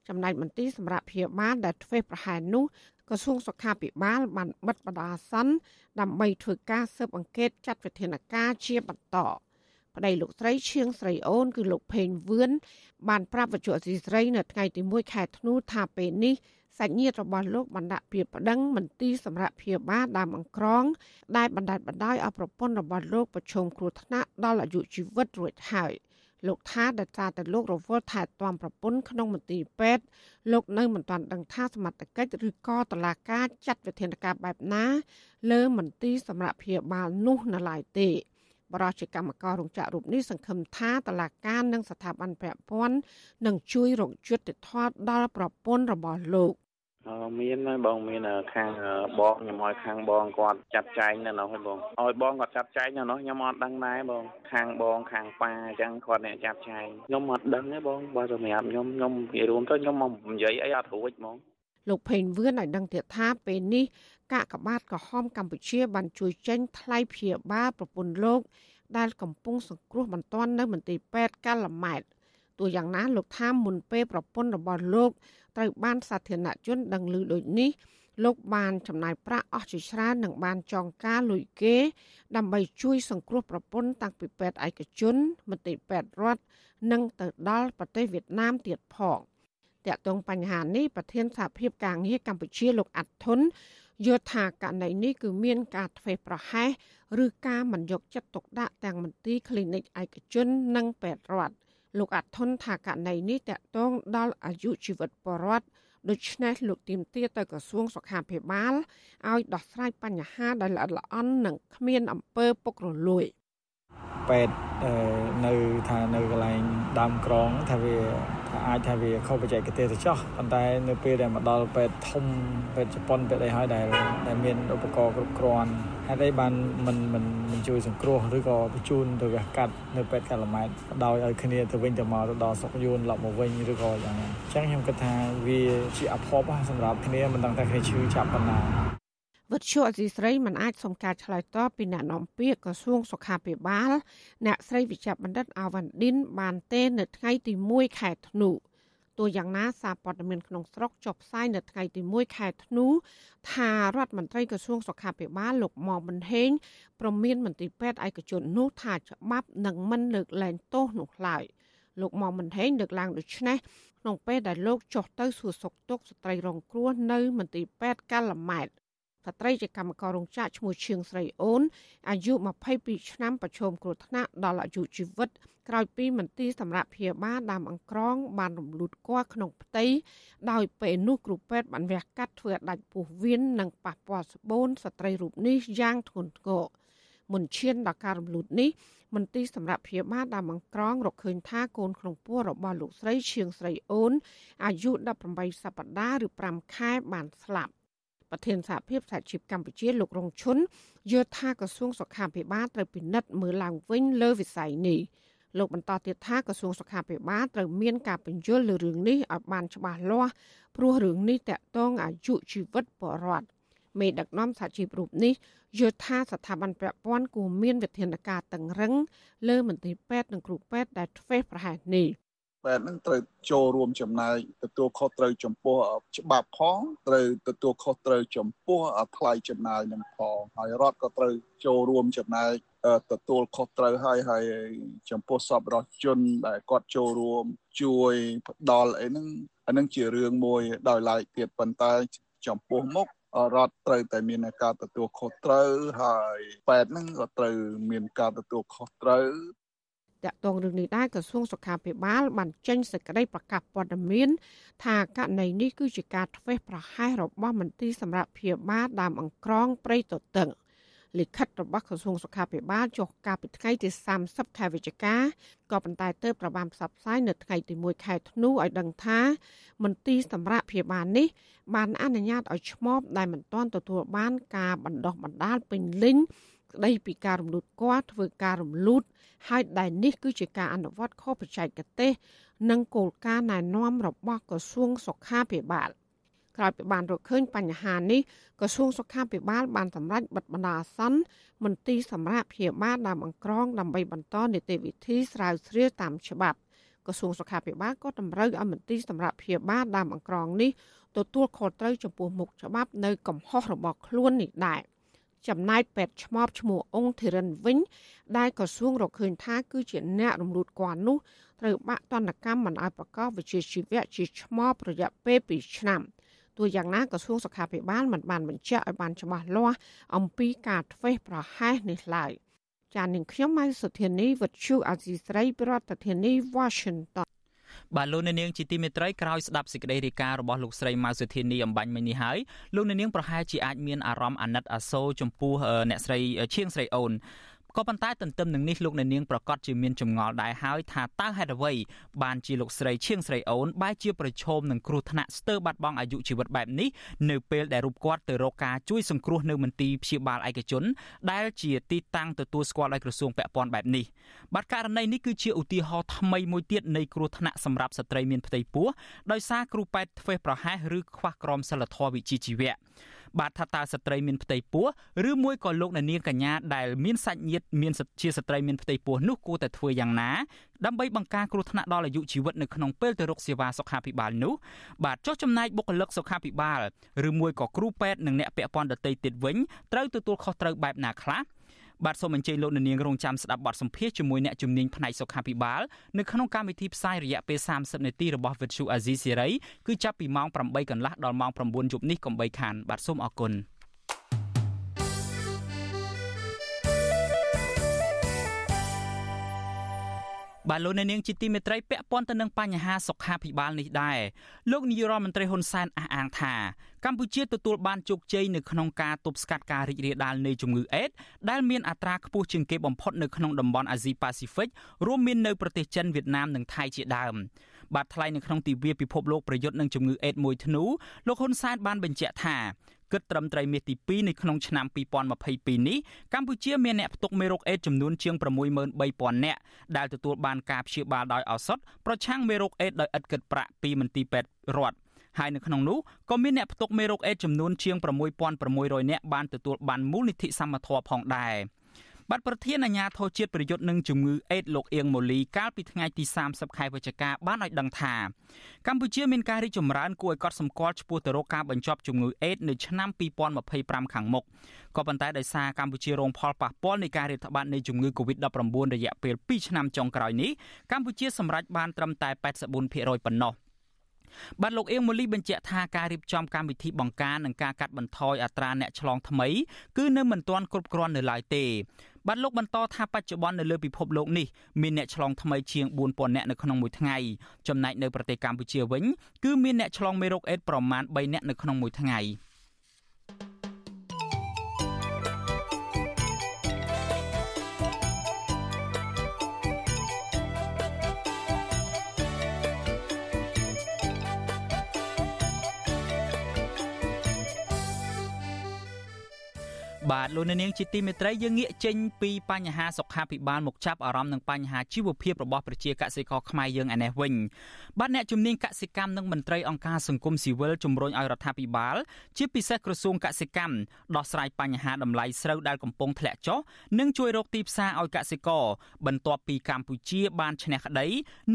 ចំណែកមន្ទីរសម្រាប់ព្យាបាលដែលធ្វើប្រហែសនោះក្រសួងសុខាភិបាលបានបិទបណ្ដោះអាសន្នដើម្បីធ្វើការស៊ើបអង្កេតចាត់វិធានការជាបន្ត ប្តីលោកស្រីឈៀងស្រីអូនគឺលោកផេងវឿន បានប្រាប់វិទ្យុអសីស្រីនៅថ្ងៃទី1ខែធ្នូថាពេលនេះសាច់ញាតិរបស់លោកបានដាក់ពាក្យប្តឹងមន្ទីរសម្រាប់ព្យាបាលដើមអង្ក្រង ដែលបណ្ដាច់បណ្ដោយឲ្យប្រពន្ធរបស់លោកប្រឈមគ្រោះថ្នាក់ដល់អាយុជីវិតរួចហើយលោកថាដែលសារតែលោករវល់ថែទាំប្រពន្ធក្នុងមន្ទីរពេទ្យលោកនៅមិនទាន់ដឹងថាសមត្ថកិច្ចឬក៏តឡាការចាត់វិធានការបែបណា លើមន្ទីរសម្រាប់ព្យាបាលនោះនៅឡើយទេ បរិជាកម្មកររោងចក្ររូបនេះសង្ឃឹមថាតឡាការនិងស្ថាប័នពាក់ព័ន្ធនឹងជួយរកយុត្តិធម៌ដល់ប្រពន្ធរបស់លោកមានហើយបងមានខាងបងខ្ញុំឲ្យខាងបងគាត់ចាត់ចែងនៅនោះហើយបងឲ្យបងគាត់ចាត់ចែងនៅនោះខ្ញុំអត់ដឹងដែរបងខាងបងខាងប៉ាអញ្ចឹងគាត់អ្នកចាត់ចែងខ្ញុំអត់ដឹងទេបងបើសម្រាប់ខ្ញុំខ្ញុំនិយាយរួមទៅខ្ញុំមកនិយាយអីអត់រួចហ្មងលោកផេងវឿនឲ្យដឹងទៀតថាពេលនេះ កាកបាទក្រហមកម្ពុជាបានជួយចេញថ្លៃព្យាបាលប្រពន្ធលោកដែលកំពុងសង្គ្រោះបន្ទាន់នៅមន្ទីរពេទ្យកាល់ម៉ែតទោះយ៉ាងណាលោកថាមុនពេលប្រពន្ធរបស់លោកត្រូវបានសាធារណជនដឹងឮដូចនេះលោកបានចំណាយប្រាក់អស់ជាច្រើននិងបានចងការលុយគេ ដើម្បីជួយសង្គ្រោះប្រពន្ធតាំងពីពេទ្យឯកជនមន្ទីរពេទ្យរដ្ឋនិងទៅដល់ប្រទេសវៀតណាមទៀតផងតាក់ទងបញ្ហានេះប្រធានសហភាពការងារកម្ពុជាលោកអាត់ធុន យល់ថាករណីនេះគឺមានការធ្វេសប្រហែសឬការមិនយកចិត្តទុកដាក់ទាំងមន្ទីរ clinic ឯកជននិងពេទ្យរដ្ឋលោកអាត់ធុនថាករណីនេះតាក់ទងដល់អាយុជីវិតបរដ្ឋដូច្នេះលោកទីមទាទៅក្រសួងសុខាភិបាលឲ្យដោះស្រាយបញ្ហាដែលល្អិតល្អន់និងគ្មានអំពើពុករលួយពេទ្យនៅថានៅកន្លែងដើមក្រងថាវា ថាអាចថាវាខុសបច្ចេកទេសទៅចោះប៉ុន្តែនៅពេលដែលមកដល់ពេទ្យធំពេទ្យជប៉ុនពេទ្យអីហើយដែលដែលមានឧបករណ៍គ្រប់គ្រាន់ហេតុអីបានមិនមិនមិនជួយសង្គ្រោះឬក៏បញ្ជូនទៅវះកាត់នៅពេទ្យកាឡម៉ែតដោយឲ្យគ្នាទៅវិញទៅមកទៅដល់សុកយួនឡប់មកវិញឬក៏យ៉ាងណាអញ្ចឹងខ្ញុំគិតថាវាជាអភ័ព្វសម្រាប់គ្នាមិនដឹងថាគ្នាឈឺចាប់ប៉ុណ្ណា វិទ្យុអសីស្រីមិនអាចសុំការឆ្លើយតបពីអ្នកនាំពាក្យក្រសួងសុខាភិបាល អ្នកស្រីវិជ្ជបណ្ឌិតអាវ៉ាន់ឌិនបានទេនៅថ្ងៃទី1ខែធ្នូទោះយ៉ាងណាសារព័ត៌មានក្នុងស្រុកចុះផ្សាយនៅថ្ងៃទី1ខែធ្នូថារដ្ឋមន្ត្រីក្រសួងសុខាភិបាលលោកមុំមិនហេងប្រមានមន្ត្រីពេទ្យឯកជននោះថាច្បាប់នឹងមិនលើកលែងទោសនោះឡើយលោកមុំមិនហេងលើកឡើងដូចនេះក្នុងពេលដែលលោកចុះទៅសួរសុខទុក្ខស្ត្រីរងគ្រោះនៅមន្ទីរពេទ្យកាល់ម៉ែត ស្ត្រីជាកម្មកររោងចក្រឈ្មោះឈៀងស្រីអូនអាយុ22ឆ្នាំប្រឈមគ្រោះថ្នាក់ដល់អាយុជីវិតក្រោយពីមន្ទីរសម្រាប់ព្យាបាលដើមអង្ក្រង បានរំលូតគាល់ក្នុងផ្ទៃដោយពេលនោះគ្រូពេទ្យបានវះកាត់ធ្វើឲ្យដាច់ពោះវៀននិងប៉ះពាល់ស្បូនស្ត្រីរូបនេះយ៉ាងធ្ងន់ធ្ងរមុនឈានដល់ការរំលូតនេះមន្ទីរសម្រាប់ព្យាបាលដើមអង្ក្រងរកឃើញថាកូនក្នុងពោះរបស់លោកស្រីឈៀងស្រីអូនអាយុ18សប្តាហ៍ឬ5ខែបានស្លាប់ ប្រធានសហភាពសហជីពកម្ពុជាលោករងឈុនយល់ថាក្រសួងសុខាភិបាលត្រូវពិនិត្យមើលឡើងវិញលើវិស័យនេះលោកបន្តទៀតថាក្រសួងសុខាភិបាលត្រូវមានការបញ្យល់លើរឿងនេះឲ្យបានច្បាស់លាស់ព្រោះរឿងនេះតាក់ទងអាយុជីវិតបរដ្ឋមេដឹកនាំសហជីពរូបនេះយល់ថាស្ថាប័នពាក់ព័ន្ធគួរមានវិធានការតឹងរឹងលើមន្ត្រីពេទ្យនិងគ្រូពេទ្យដែលធ្វេសប្រហែសនេះ ពេទ្យនឹងត្រូវចូលរួមចំណាយទទួលខុសត្រូវចំពោះច្បាប់ផងត្រូវទទួលខុសត្រូវចំពោះថ្លៃចំណាយនឹងផងហើយរដ្ឋក៏ត្រូវចូលរួមចំណាយទទួលខុសត្រូវហើយហើយចំពោះសពរដ្ឋជនដែលគាត់ចូលរួមជួយផ្ដល់អីហ្នឹងអានឹងជារឿងមួយដោយឡែកទៀតប៉ុន្តែចំពោះមុខរដ្ឋត្រូវតែមានការទទួលខុសត្រូវហើយពេទ្យហ្នឹងក៏ត្រូវមានការទទួលខុសត្រូវ តាក់ទងរឿងនេះដែរក្រសួងសុខាភិបាលបានចេញសេចក្តីប្រកាសព័ត៌មាន ថាករណីនេះគឺជាការធ្វេសប្រហែសរបស់មន្ត្រីសម្រាប់ព្យាបាលដើមអង្ក្រងព្រៃទទឹងលិខិតរបស់ក្រសួងសុខាភិបាលចុះកាលពីថ្ងៃទី30ខែវិច្ឆិកាក៏ប៉ុន្តែទើបប្របានផ្សព្វផ្សាយនៅថ្ងៃទី1ខែធ្នូឲ្យដឹងថា មន្ទីរសម្រាប់ព្យាបាលនេះ បានអនុញ្ញាតឲ្យឈ្មោះដែលមិនទាន់ទទួលបានការបណ្ដោះបណ្ដាលពេញលេញ ស្ដីពីការរំលូតគាត់ធ្វើការរំលូតហើយដែលនេះគឺជាការអនុវត្តខុសបច្ចេកទេស និងគោលការណ៍ណែនាំរបស់ក្រសួងសុខាភិបាលក្រោយពីបានរកឃើញបញ្ហានេះក្រសួងសុខាភិបាលបានសម្រេចបិទបណ្ដោះអាសន្នមន្ទីរសម្រាប់ព្យាបាលដើមអង្ក្រងដើម្បីបន្តនីតិវិធីស្រាវជ្រាវតាមច្បាប់ក្រសួងសុខាភិបាលក៏តម្រូវឲ្យមន្ទីរសម្រាប់ព្យាបាលដើមអង្ក្រងនេះទទួលខុសត្រូវចំពោះមុខច្បាប់នៅកំហុសរបស់ខ្លួននេះដែរ។ ចំណែកពេទ្យឆ្មបឈ្មោះអង្គធិរិនវិញដែលក្រសួងរកឃើញថាគឺជាអ្នករំលូតគាត់នោះត្រូវបាក់តនកម្មមិនឲ្យប្រកបវិជ្ជាជីវៈជាឆ្មបរយៈពេល2ឆ្នាំទោះយ៉ាងណាក្រសួងសុខាភិបាលមិនបានបញ្ជាក់ឲ្យបានច្បាស់លាស់អំពីការធ្វេសប្រហែសនេះឡើយចាននាងខ្ញុំម៉ៃសុធានីវិទ្យុអាស៊ីស្រីប្រធានាធិបតី Washington បាទលោកអ្នកនាងជាទីមេត្រីក្រោយស្ដាប់សេចក្តីរាយការណ៍របស់លោកស្រីម៉ៅសុធានីអំបញ្ញមិញនេះហើយលោកអ្នកនាងប្រហែលជាអាចមានអារម្មណ៍អាណិតអាសូរចំពោះអ្នកស្រីឈៀងស្រីអូន ក៏ប៉ុន្តែទន្ទឹមនឹងនេះលោកអ្នកនាងប្រកាសជាមានចម្ងល់ដែរហើយថាតើហេតុអ្វីបានជាលោកស្រីឈៀងស្រីអូនបែរជាប្រឈមនឹងគ្រោះថ្នាក់ស្ទើរបាត់បង់អាយុជីវិតបែបនេះនៅពេលដែលរូបគាត់ទៅរកការជួយសង្គ្រោះនៅមន្ទីរព្យាបាលឯកជន ដែលជាទីតាំងទទួលស្គាល់ដោយក្រសួងពាក់ព័ន្ធបែបនេះបាទករណីនេះគឺជាឧទាហរណ៍ថ្មីមួយទៀតនៃគ្រោះថ្នាក់សម្រាប់ស្ត្រីមានផ្ទៃពោះដោយសារគ្រូពេទ្យធ្វេសប្រហែសឬខ្វះក្រមសីលធម៌វិជ្ជាជីវៈ បាទថាតើស្ត្រីមានផ្ទៃពោះឬមួយក៏លោកអ្នកនាងកញ្ញាដែលមានសាច់ញាតិមានជាស្ត្រីមានផ្ទៃពោះនោះគួរតែធ្វើយ៉ាងណាដើម្បីបង្ការគ្រោះថ្នាក់ដល់អាយុជីវិតនៅក្នុងពេលទៅរកសេវាសុខាភិបាលនោះបាទចុះចំណែកបុគ្គលិកសុខាភិបាលឬមួយក៏គ្រូពេទ្យនិងអ្នកពាក់ព័ន្ធដទៃទៀតវិញត្រូវទទួលខុសត្រូវបែបណាខ្លះ បាទសូមអញ្ជើញលោកនាងរងចាំស្ដាប់បទសម្ភាសជាមួយអ្នកជំនាញផ្នែកសុខាភិបាលនៅក្នុងកម្មវិធីផ្សាយរយៈពេល30នាទីរបស់ Vuthu Azizi Serai គឺចាប់ពីម៉ោង8កន្លះដល់ម៉ោង9យប់នេះកុំបីខានបាទសូមអរគុណ។ បាទលោកអ្នកនាងជាទីមេត្រីពាក់ព័ន្ធទៅនឹងបញ្ហាសុខាភិបាលនេះដែរលោកនាយរដ្ឋមន្ត្រីហ៊ុនសែនអះអាងថាកម្ពុជាទទួលបានជោគជ័យនៅក្នុងការទប់ស្កាត់ការរីករាលដាលនៃជំងឺអេដដែលមានអត្រាខ្ពស់ជាងគេបំផុតនៅក្នុងតំបន់អាស៊ីប៉ាស៊ីហ្វិករួមមាននៅប្រទេសចិនវៀតណាមនិងថៃជាដើមបាទថ្លែងនៅក្នុងទិវាពិភពលោកប្រយុទ្ធនឹងជំងឺអេដមួយធ្នូលោកហ៊ុនសែនបានបញ្ជាក់ថា គិតត្រឹមត្រីមាសទី2នៅក្នុងឆ្នាំ2022នេះកម្ពុជាមានអ្នកផ្ទុកមេរោគអេដចំនួនជាង63000នាក់ដែលទទួលបានការព្យាបាលដោយឱសថប្រឆាំងមេរោគអេដដោយឥតគិតប្រាក់ពីមន្ទីរពេទ្យរដ្ឋហើយនៅក្នុងនោះក៏មានអ្នកផ្ទុកមេរោគអេដចំនួនជាង6600នាក់បានទទួលបានមូលនិធិសមត្ថៈផងដែរ។ បាទប្រធានអាជ្ញាធរជាតិប្រយុទ្ធនឹងជំងឺអេដលោកអៀងម៉ូលីកាលពីថ្ងៃទី30ខែវិច្ឆិកាបានឲ្យដឹងថាកម្ពុជាមានការរីកចម្រើនគួរឲ្យកត់សម្គាល់ឆ្ពោះទៅរកការបញ្ចប់ជំងឺអេដនៅឆ្នាំ2025ខាងមុខក៏ប៉ុន្តែដោយសារកម្ពុជារងផលប៉ះពាល់នៃការរាតត្បាតនៃជំងឺ Covid-19 រយៈពេល2ឆ្នាំចុងក្រោយនេះកម្ពុជាសម្រេចបានត្រឹមតែ84%ប៉ុណ្ណោះ។ បាទលោកអៀងម៉ូលីបញ្ជាក់ថាការរៀបចំកម្មវិធីបង្ការនិងការកាត់បន្ថយអត្រាអ្នកឆ្លងថ្មីគឺនៅមិនទាន់គ្រប់គ្រាន់នៅឡើយទេបាទលោកបន្តថាបច្ចុប្បន្ននៅលើពិភពលោកនេះមានអ្នកឆ្លងថ្មីជាង4000នាក់នៅក្នុងមួយថ្ងៃចំណែកនៅប្រទេសកម្ពុជាវិញគឺមានអ្នកឆ្លងមេរោគអេដប្រមាណ3នាក់នៅក្នុងមួយថ្ងៃ។ បាទលោកនាងជាទីមេត្រីយើងងាកចេញពីបញ្ហាសុខាភិបាលមកចាប់អារម្មណ៍នឹងបញ្ហាជីវភាពរបស់ប្រជាកសិករខ្មែរយើងឯនេះវិញបាទអ្នកជំនាញកសិកម្មនិងមន្ត្រីអង្គការសង្គមស៊ីវិលជំរុញឲ្យរដ្ឋាភិបាល ជាពិសេសក្រសួងកសិកម្មដោះស្រាយបញ្ហាតម្លៃស្រូវដែលកំពុងធ្លាក់ចុះនិងជួយរកទីផ្សារឲ្យកសិករបន្ទាប់ពីកម្ពុជាបានឈ្នះក្តី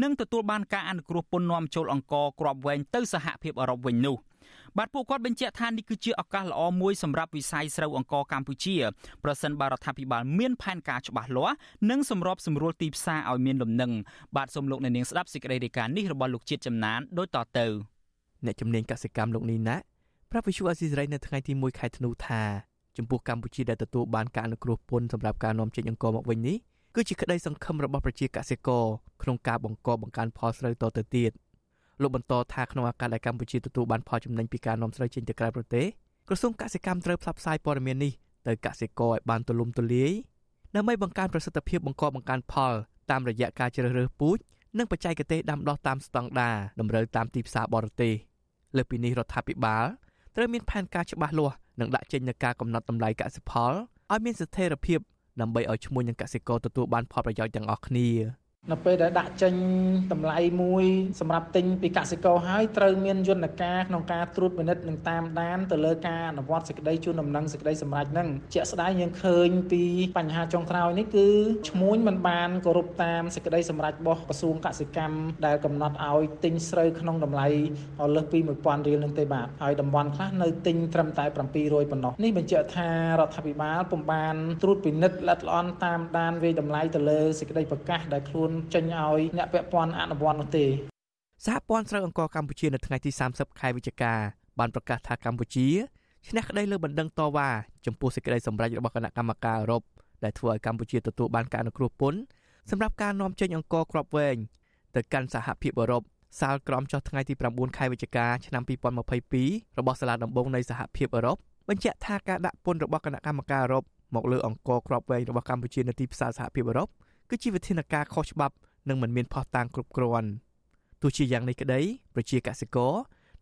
និងទទួលបានការអនុគ្រោះពន្ធនាំចូលអង្ករគ្រាប់វែងទៅសហភាពអឺរ៉ុបវិញនោះ។ បាទពួកគាត់បញ្ជាក់ថានេះគឺជាឱកាសល្អមួយសម្រាប់វិស័យស្រូវអង្ករកម្ពុជាប្រសិនបើរដ្ឋាភិបាលមានផែនការច្បាស់លាស់និងសម្របសម្រួលទីផ្សារឲ្យមានលំនឹងបាទសូមលោកអ្នកនាងស្ដាប់សេចក្តីរាយការណ៍នេះរបស់លោកជាតិចំណានដូចតទៅអ្នកជំនាញកសិកម្មលោកនីណាប្រាប់វិសុអាស៊ីសេរីនៅថ្ងៃទី1ខែធ្នូថាចំពោះកម្ពុជាដែលទទួលបានការអនុគ្រោះពន្ធសម្រាប់ការនាំចេញអង្ករមកវិញនេះគឺជាក្តីសង្ឃឹមរបស់ប្រជាកសិករក្នុងការបង្កបង្កើនផលស្រូវតទៅទៀត លោកបន្តថាក្នុងឱកាសដែលកម្ពុជាទទួលបានផលចំណេញពីការនាំស្រូវចេញទៅក្រៅប្រទេសក្រសួងកសិកម្មត្រូវផ្សព្វផ្សាយព័ត៌មាននេះទៅកសិករឲ្យបានទូលំទូលាយដើម្បីបង្កើនប្រសិទ្ធភាពបង្កបង្កើនផលតាមរយៈការជ្រើសរើសពូជនិងបច្ចេកទេសដាំដុះតាមស្តង់ដារតម្រូវតាមទីផ្សារបរទេសលើពីនេះរដ្ឋាភិបាលត្រូវមានផែនការច្បាស់លាស់និងដាក់ចេញនូវការកំណត់តម្លៃកសិផលឲ្យមានស្ថិរភាពដើម្បីឲ្យឈ្មួញនឹងកសិករទទួលបានផលប្រយោជន៍ទាំងអស់គ្នា។ នៅពេលដែលដាក់ចេញតម្លៃមួយសម្រាប់ទិញពីកសិករហើយត្រូវមានយន្តការក្នុងការត្រួតពិនិត្យនិងតាមដានទៅលើការអនុវត្តសេចក្តីជូនដំណឹងសេចក្តីសម្រេចហ្នឹងជាក់ស្ដែងយើងឃើញពីបញ្ហាចុងក្រោយនេះគឺឈ្មួញមិនបានគោរពតាមសេចក្តីសម្រេចរបស់ក្រសួងកសិកម្មដែលកំណត់ឲ្យទិញស្រូវក្នុងតម្លៃលើសពី1000រៀលនឹងទេបាទហើយតំបន់ខ្លះនៅទិញត្រឹមតែ700ប៉ុណ្ណោះនេះបញ្ជាក់ថារដ្ឋាភិបាលពុំបានត្រួតពិនិត្យល្អិតល្អន់តាមដានវាយតម្លៃទៅលើសេចក្តីប្រកាសដែលខ្លួនចេញឲ្យអ្នកពាក់ព័ន្ធអនុវត្តនោះទេសហព័ន្ធស្រូវអង្គរកម្ពុជានៅថ្ងៃទី30ខែវិច្ឆិកាបានប្រកាសថាកម្ពុជាឈ្នះក្តីលើបណ្ដឹងតវ៉ាចំពោះសេចក្តីសម្រេចរបស់គណៈកម្មការអឺរ៉ុបដែលធ្វើឲ្យកម្ពុជាទទួលបានការអនុគ្រោះពន្ធសម្រាប់ការនាំចេញអង្គរគ្រាប់វែងទៅកាន់សហភាពអឺរ៉ុបសាលក្រមចុះថ្ងៃទី9ខែវិច្ឆិកាឆ្នាំ2022របស់សាលាដំបងនៃសហភាពអឺរ៉ុបបញ្ជាក់ថាការដាក់ពន្ធរបស់គណៈកម្មការអឺរ៉ុបមកលើអង្គរគ្រាប់វែងរបស់កម្ពុជានៅទីផ្សារសហភាពអឺរ៉ុប គឺជាវិធានការខុសច្បាប់និងមិនមានផុសតាងគ្រប់គ្រាន់ទោះជាយ៉ាងនេះក្តីប្រជាកសិករ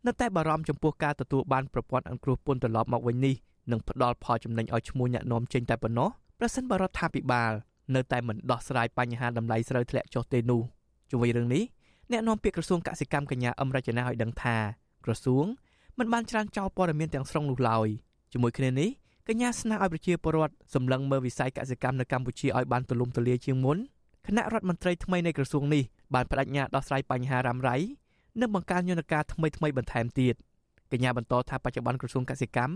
នៅតែបារម្ភចំពោះការទទួលបានប្រព័ន្ធអន្តរពន្ធត្រឡប់មកវិញនេះនឹងផ្ដល់ផលចំណេញឲ្យឈ្មោះអ្នកនាំចេញតែប៉ុណ្ណោះប្រសិនបើរដ្ឋាភិបាលនៅតែមិនដោះស្រាយបញ្ហាតម្លៃស្រូវធ្លាក់ចុះទេនោះជុំវិញរឿងនេះអ្នកនាំពាក្យក្រសួងកសិកម្មកញ្ញាអឹមរចនាឲ្យដឹងថាក្រសួងមិនបានច្រានចោលព័ត៌មានទាំងស្រុងនោះឡើយជាមួយគ្នានេះ កញ្ញាស្នើឲ្យប្រជាពលរដ្ឋសម្លឹងមើលវិស័យកសិកម្មនៅកម្ពុជាឲ្យបានទូលំទូលាយជាងមុនគណៈរដ្ឋមន្ត្រីថ្មីនៃក្រសួងនេះបានបដិញ្ញាដោះស្រាយបញ្ហារ៉ាំរ៉ៃនិងបង្កើនយន្តការថ្មីថ្មីបន្ថែមទៀតកញ្ញាបន្តថាបច្ចុប្បន្នក្រសួងកសិកម្ម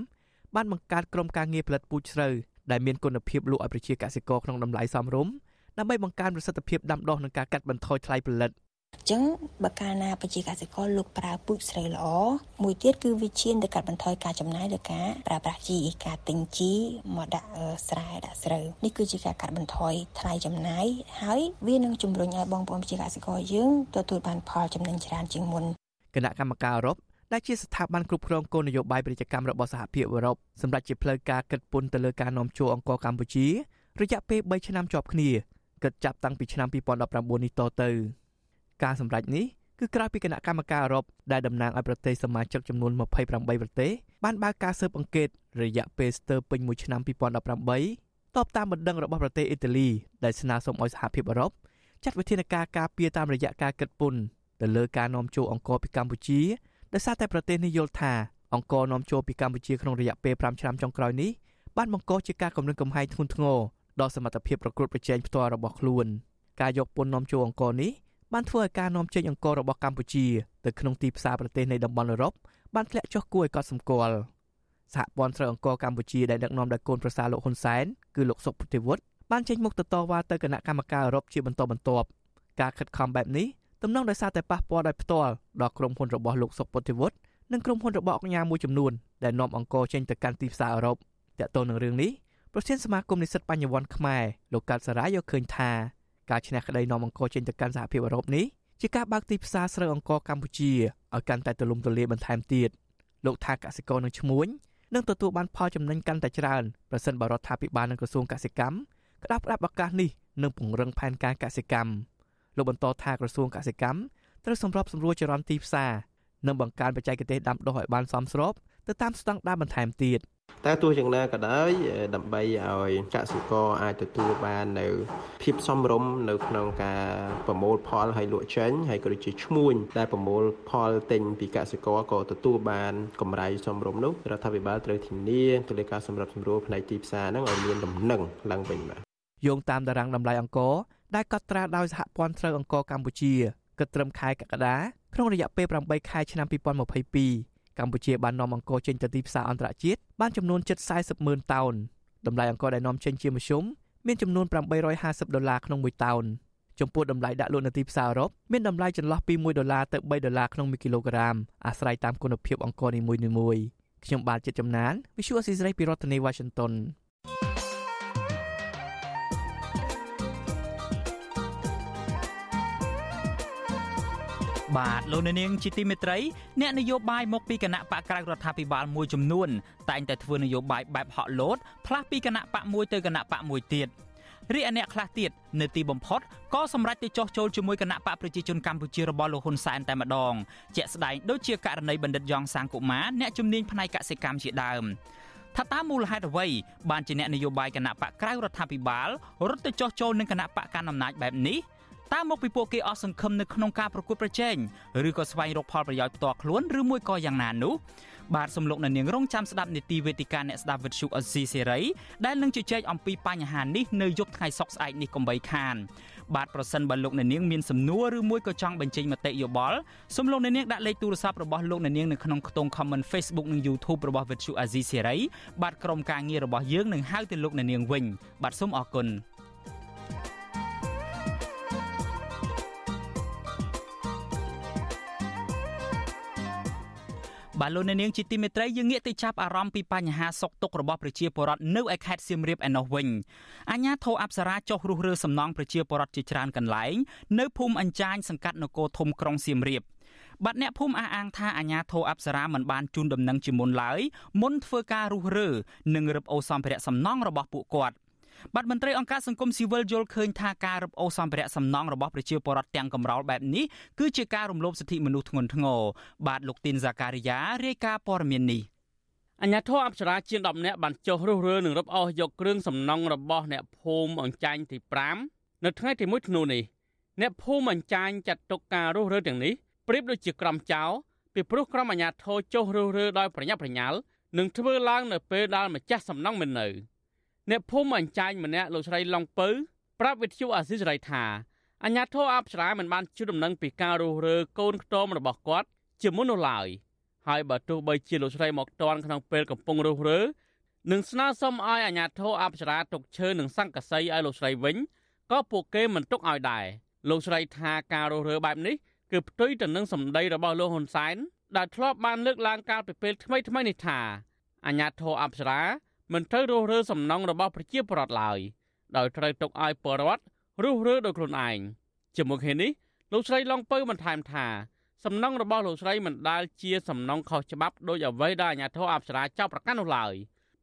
បានបង្កើតក្រុមការងារផលិតពូជស្រូវដែលមានគុណភាពលក់ឲ្យប្រជាកសិករក្នុងតម្លៃសមរម្យដើម្បីបង្កើនប្រសិទ្ធភាពដាំដុះនិងការកាត់បន្ថយថ្លៃផលិត។អញ្ចឹងបើកាលណាប្រជាកសិករលោកប្រើពូជស្រូវល្អមួយទៀតគឺវាឈានទៅកាត់បន្ថយការចំណាយលើការប្រើប្រាស់ជីការទិញជីមកដាក់ស្រែដាក់ស្រូវនេះគឺជាការកាត់បន្ថយថ្លៃចំណាយហើយវានឹងជំរុញឲ្យបងប្អូនប្រជាកសិករយើងទទួលបានផលចំណេញច្រើនជាងមុនគណៈកម្មការអឺរ៉ុបដែលជាស្ថាប័នគ្រប់គ្រងគោលនយោបាយពាណិជ្ជកម្មរបស់សហភាពអឺរ៉ុបសម្រាប់ជាផ្លូវការគិតពន្ធទៅលើការនាំចូលអង្គរកម្ពុជារយៈពេល3ឆ្នាំជាប់គ្នាគិតចាប់តាំងពីឆ្នាំ2019នេះតទៅ ការសម្រេចនេះគឺក្រោយពីគណៈកម្មការអឺរ៉ុបដែលតំណាងឲ្យប្រទេសសមាជិកចំនួន28ប្រទេសបានបើកការស៊ើបអង្កេតរយៈពេលស្ទើរពេញមួយឆ្នាំ2018តបតាមបណ្ដឹងរបស់ប្រទេសអ៊ីតាលីដែលស្នើសុំឲ្យសហភាពអឺរ៉ុបចាត់វិធានការការពារតាមរយៈការគិតពន្ធទៅលើការនាំចូលអង្ករពីកម្ពុជាដោយសារតែប្រទេសនេះយល់ថាអង្ករនាំចូលពីកម្ពុជាក្នុងរយៈពេល5ឆ្នាំចុងក្រោយនេះបានបង្កជាការគំរាមកំហែងធ្ងន់ធ្ងរដល់សមត្ថភាពប្រកួតប្រជែងផ្ទាល់របស់ខ្លួនការយកពន្ធនាំចូលអង្ករនេះ បានធ្វើឲ្យការនាំចេញអង្កររបស់កម្ពុជាទៅក្នុងទីផ្សារប្រទេសនៃតំបន់អឺរ៉ុបបានធ្លាក់ចុះគួរឲ្យកត់សម្គាល់សហព័ន្ធស្រូវអង្ករកម្ពុជាដែលដឹកនាំដោយកូនប្រសារលោកហ៊ុនសែនគឺលោកសុកពុទ្ធិវុឌ្ឍបានចេញមុខទៅតវ៉ាទៅគណៈកម្មការអឺរ៉ុបជាបន្តបន្ទាប់ការខិតខំបែបនេះទំនងដោយសារតែប៉ះពាល់ដោយផ្ទាល់ដល់ក្រុមហ៊ុនរបស់លោកសុកពុទ្ធិវុឌ្ឍនិងក្រុមហ៊ុនរបស់អង្គការមួយចំនួនដែលនាំអង្ករចេញទៅកាន់ទីផ្សារអឺរ៉ុបតាក់ទងនឹងរឿងនេះប្រធានសមាគមនិស្សិតបញ្ញវន្តខ្មែរលោកកាត់សារាយកឃើញថា ការឈ្នះក្តីនាំអង្គរចេញទៅកាន់សហភាពអឺរ៉ុបនេះជាការបើកទីផ្សារស្រូវអង្ករកម្ពុជាឲ្យកាន់តែទូលំទូលាយបន្ថែមទៀតលោកថាកសិករនឹងឈ្មួញនឹងទទួលបានផលចំណេញកាន់តែច្រើនប្រសិនបើរដ្ឋាភិបាលនិងក្រសួងកសិកម្មក្តាប់ផ្ដាប់ឱកាសនេះនិងពង្រឹងផែនការកសិកម្មលោកបន្តថាក្រសួងកសិកម្មត្រូវសម្របសម្រួលចរន្តទីផ្សារនិងបង្កើនបច្ចេកទេសដាំដុះឲ្យបានសមស្របទៅតាមស្តង់ដារបន្ថែមទៀត។ តែទោះយ៉ាងណាក៏ដោយដើម្បីឲ្យកសិករអាចទទួលបាននៅភាពសមរម្យនៅក្នុងការប្រមូលផលហើយលក់ចេញហើយក៏ដូចជាឈ្មួញដែលប្រមូលផលទិញពីកសិករក៏ទទួលបានកម្រៃសមរម្យនោះរដ្ឋាភិបាលត្រូវធានាទៅលើការសម្របសម្រួលផ្នែកទីផ្សារហ្នឹងឲ្យមានដំណឹងឡើងវិញបាទយោងតាមតារាងតម្លៃអង្គរដែលកត់ត្រាដោយសហព័ន្ធស្រូវអង្គរកម្ពុជាគិតត្រឹមខែកក្កដាក្នុងរយៈពេល8ខែឆ្នាំ2022 កម្ពុជាបាននាំអង្ករចេញទៅទីផ្សារអន្តរជាតិបានចំនួនជិត40ម៉ឺនតោនតម្លៃអង្ករដែលនាំចេញជាមធ្យមមានចំនួន850ដុល្លារក្នុង1តោនចំពោះតម្លៃដាក់លក់នៅទីផ្សារអឺរ៉ុបមានតម្លៃចន្លោះពី1ដុល្លារទៅ3ដុល្លារក្នុង1គីឡូក្រាមអាស្រ័យតាមគុណភាពអង្ករនីមួយៗខ្ញុំបាទចិត្តចំណាន Visual Assisray ពីរដ្ឋធានី Washington បាទលោកនាងជាទីមេត្រីអ្នកនយោបាយមកពីគណៈបកក្រៅរដ្ឋាភិបាលមួយចំនួនតែងតែធ្វើនយោបាយបែបហក់លោតផ្លាស់ពីគណៈបកមួយទៅគណៈបកមួយទៀតរីឯអ្នកខ្លះទៀតនៅទីបំផុតក៏សម្រេចទៅចោះចូលជាមួយគណៈបកប្រជាជនកម្ពុជារបស់លោកហ៊ុនសែនតែម្ដងជាក់ស្ដែងដូចជាករណីបណ្ឌិតយ៉ងសាងកុមារអ្នកជំនាញផ្នែកកសិកម្មជាដើមថាតើមូលហេតុអ្វីបានជាអ្នកនយោបាយគណៈបកក្រៅរដ្ឋាភិបាលរត់ទៅចោះចូលនឹងគណៈបកកណ្ដាលអំណាចបែបនេះ តើមកពីពួកគេអស់សង្ឃឹមនៅក្នុងការប្រកួតប្រជែងឬក៏ស្វែងរកផលប្រយោជន៍ផ្ទាល់ខ្លួនឬមួយក៏យ៉ាងណានោះបាទសំលោកនៅនាងរងចាំស្ដាប់នីតិវេទិកាអ្នកស្ដាប់វិទ្យុអេស៊ីសេរីដែលនឹងជជែកអំពីបញ្ហានេះនៅយប់ថ្ងៃសុក្រស្អែកនេះកុំបីខានបាទប្រសិនបើលោកអ្នកនាងមានសំណួរឬមួយក៏ចង់បញ្ចេញមតិយោបល់សូមលោកអ្នកនាងដាក់លេខទូរស័ព្ទរបស់លោកអ្នកនាងនៅក្នុងខ្ទង់ comment Facebook និង YouTube របស់វិទ្យុអេស៊ីសេរីបាទក្រុមការងាររបស់យើងនឹងហៅទៅលោកអ្នកនាងវិញបាទសូមអរគុណ បាទលោកអ្នកនាងជាទីមេត្រីយើងងាកទៅចាប់អារម្មណ៍ពីបញ្ហាសុខទុក្ខរបស់ប្រជាពលរដ្ឋនៅឯខេត្តសៀមរាបឯណោះវិញអាជ្ញាធរអប្សរាចុះរុះរើសំណង់ប្រជាពលរដ្ឋជាច្រើនកន្លែងនៅភូមិអញ្ចាញសង្កាត់នគរធំក្រុងសៀមរាបបាទអ្នកភូមិអះអាងថាអាជ្ញាធរអប្សរាមិនបានជូនដំណឹងជាមុនឡើយមុនធ្វើការរុះរើនិងរឹបអូសសម្ភារៈសំណង់របស់ពួកគាត់ បាទមន្ត្រីអង្គការសង្គមស៊ីវិលយល់ឃើញថាការរឹបអូសសម្ភារៈសំណង់របស់ប្រជាពលរដ្ឋទាំងកំរោលបែបនេះគឺជាការរំលោភសិទ្ធិមនុស្សធ្ងន់ធ្ងរបាទលោកទីនហ្សាការីយ៉ារាយការណ៍ព័ត៌មាននេះអញ្ញាធរអប្សរាជាង10នាក់បានចុះរុះរើនឹងរឹបអូសយកគ្រឿងសំណង់របស់អ្នកភូមិអង្ចាញ់ទី5នៅថ្ងៃទី1ធ្នូនេះអ្នកភូមិអញ្ចាញចាត់ទុកការរុះរើទាំងនេះប្រៀបដូចជាក្រមចោលពីព្រោះក្រមអាជ្ញាធរចុះរុះរើដោយប្រញាប់ប្រញាល់និងធ្វើឡើងនៅពេលដែលម្ចាស់សំណង់មិននៅ។ អ្នកភូមិអញ្ចាញម្នាក់លោកស្រីឡុងពៅប្រាប់វិទ្យុអាស៊ីសេរីថាអញ្ញាធិអបស្រាមិនបានជួយដំណឹងពីការរុះរើកូនខ្ទមរបស់គាត់ជាមុននោះឡើយហើយបើទោះបីជាលោកស្រីមកតន់ក្នុងពេលកំពុងរុះរើនឹងស្នើសុំឲ្យអាជ្ញាធរអប្សរាទុកឈើនិងសង្កសីឲ្យលោកស្រីវិញក៏ពួកគេមិនទុកឲ្យដែរលោកស្រីថាការរស់រើបែបនេះគឺផ្ទុយទៅនឹងសម្ដីរបស់លោកហ៊ុនសែនដែលធ្លាប់បានលើកឡើងកាលពីពេលថ្មីថ្មីនេះថាអាញាធរអប្សរា មិនត្រូវរស់រើសំណងរបស់ប្រជាពលរដ្ឋឡើយដោយត្រូវទុកឲ្យពលរដ្ឋរស់រើដោយខ្លួនឯងជាមួយគ្នានេះលោកស្រីឡុងពៅបន្ថែមថាសំណងរបស់លោកស្រីមិនដាល់ជាសំណងខុសច្បាប់ដោយអ្វីដែលអាញាធរអប្សរាចោទប្រកាន់នោះឡើយ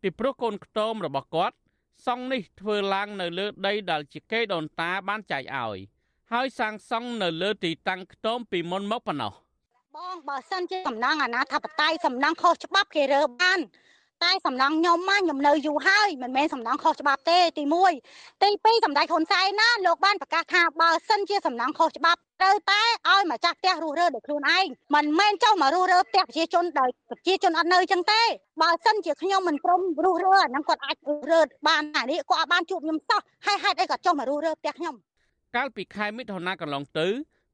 ពីព្រោះកូនខ្ទមរបស់គាត់សង់នេះធ្វើឡើងនៅលើដីដែលជាកេរដូនតាបានចែកឲ្យហើយសាងសង់នៅលើទីតាំងខ្ទមពីមុនមកប៉ុណ្ណោះបងបើសិនជាសំណងអាណាធិបតេយ្យសំណងខុសច្បាប់គេរើបាន តែសំណងខ្ញុំមកខ្ញុំនៅយូរហើយមិនមែនសំណងខុសច្បាប់ទេទី1ទី2សម្ដេចហ៊ុនសែនណាលោកបានប្រកាសថាបើសិនជាសំណងខុសច្បាប់ត្រូវតែឲ្យម្ចាស់ផ្ទះរស់រើដោយខ្លួនឯងមិនមែនចុះមករស់រើផ្ទះប្រជាជនដោយប្រជាជនអត់នៅចឹងទេបើសិនជាខ្ញុំមិនព្រមរស់រើអាហ្នឹងគាត់អាចរើបានអានេះគាត់អាចបានជួបខ្ញុំសោះហើយហេតុអីគាត់ចុះមករស់រើផ្ទះខ្ញុំកាលពីខែមិថុនាកន្លងទៅ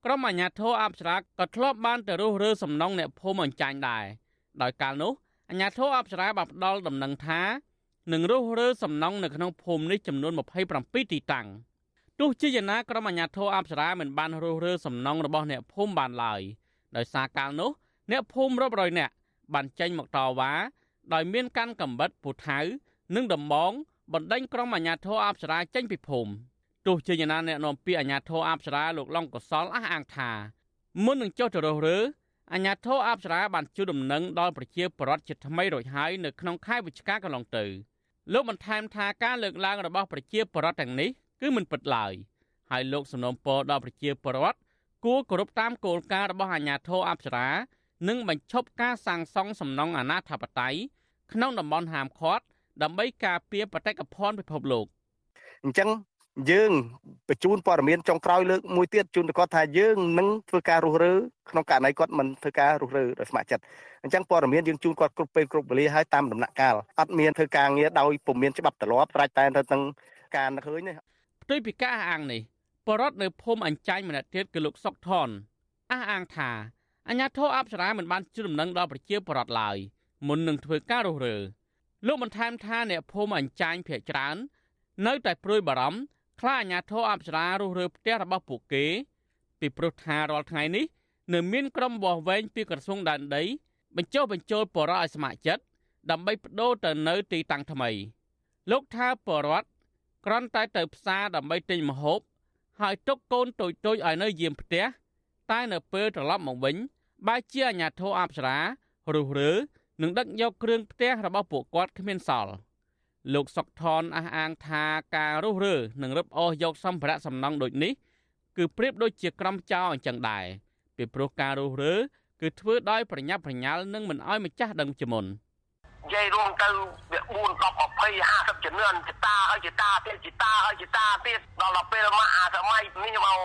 ក្រុមអាជ្ញាធរអប្សរាក៏ធ្លាប់បានទៅរុះរើសំណង់អ្នកភូមិអញ្ចាញ់ដែរដោយកាលនោះ អាជ្ញាធរអប្សរាបានផ្ដល់ដំណឹងថានឹងរុះរើសំណង់នៅក្នុងភូមិនេះចំនួន27ទីតាំងទោះជាយ៉ាងណាក្រុមអាជ្ញាធរអប្សរាមិនបានរុះរើសំណង់របស់អ្នកភូមិបានឡើយដោយសារកាលនោះ អ្នកភូមិរាប់រយនាក់បានចេញមកតវ៉ាដោយមានកាន់កំបិតពូថៅនិងដំបងបណ្ដេញក្រុមអាជ្ញាធរអប្សរាចេញពីភូមិទោះជាយ៉ាងណាអ្នកនាំពាក្យអាជ្ញាធរអប្សរាលោកឡុងកសលអះអាងថាមុននឹងចុះទៅរស់រើ អាជ្ញាធរអប្សរាបានជួយដំណឹងដល់ប្រជាពលរដ្ឋជាថ្មីរួចហើយនៅក្នុងខែវិច្ឆិកាកន្លងទៅលោកបន្ថែមថាការលើកឡើងរបស់ប្រជាពលរដ្ឋទាំងនេះគឺមិនពិតឡើយហើយលោកសំណូមពរដល់ប្រជាពលរដ្ឋគួរគោរពតាមគោលការណ៍របស់អាជ្ញាធរអប្សរានិងបញ្ឈប់ការសាងសង់សំណង់អាណាធិបតេយ្យក្នុងតំបន់ហាមឃាត់ដើម្បីការពារបេតិកភណ្ឌពិភពលោកអញ្ចឹង យើងបញ្ជូនព័ត៌មានចុងក្រោយលើកមួយទៀតជូនទៅគាត់ថាយើងនឹងធ្វើការរុះរើក្នុងករណីគាត់មិនធ្វើការរុះរើដោយស្ម័គ្រចិត្តអញ្ចឹងព័ត៌មានយើងជូនគាត់គ្រប់ពេលគ្រប់វេលាហើយតាមដំណាក់កាលអត់មានធ្វើការងារដោយពុំមានច្បាប់ទ្រព្យប្រាច់តែទៅនឹងការឃើញនេះផ្ទុយពីការអះអាងនេះបរដ្ឋនៅភូមិអញ្ចាញ់ម្នាក់ទៀតគឺលោកសុកថនអះអាងថាអញ្ញាធិអប្សរាមិនបានជូនដំណឹងដល់ប្រជាពលរដ្ឋឡើយមុននឹងធ្វើការរុះរើលោកបន្ថែមថាអ្នកភូមិអញ្ចាញ់ភ័យច្រើននៅតែព្រួយបារម្ភ ខ្លាចអាញាធរអប្សរារុះរើផ្ទះរបស់ពួកគេ ពីព្រោះថារាល់ថ្ងៃនេះនៅមានក្រុមបោះវែងពីក្រសួងដែនដី បញ្ចុះបញ្ចូលបរិឲ្យស្ម័គ្រចិត្តដើម្បីបដូរទៅនៅទីតាំងថ្មី លោកថាបរដ្ឋគ្រាន់តែទៅផ្សារដើម្បីទិញម្ហូបហើយទុកកូនតូចតូចឲ្យនៅយាមផ្ទះតែនៅពេលត្រឡប់មកវិញបែរជាអាញាធរអប្សរារុះរើនឹងដឹកយកគ្រឿងផ្ទះរបស់ពួកគាត់គ្មានសល់ លោកសុកថនអះអាងថាការរុះរើនិងរឹបអូសយកសម្ភារៈសំណង់ដូចនេះគឺប្រៀបដូចជាក្រំចោលអញ្ចឹងដែរពីព្រោះការរុះរើគឺធ្វើដោយប្រញាប់ប្រញាល់និងមិនអោយម្ចាស់ដឹងជាមុននិយាយរួមទៅវា4 10 20 50ជំនឿចតាហើយចតាទៀតចតាហើយចតាទៀតដល់ដល់ពេលមកអាសម័យនេះមក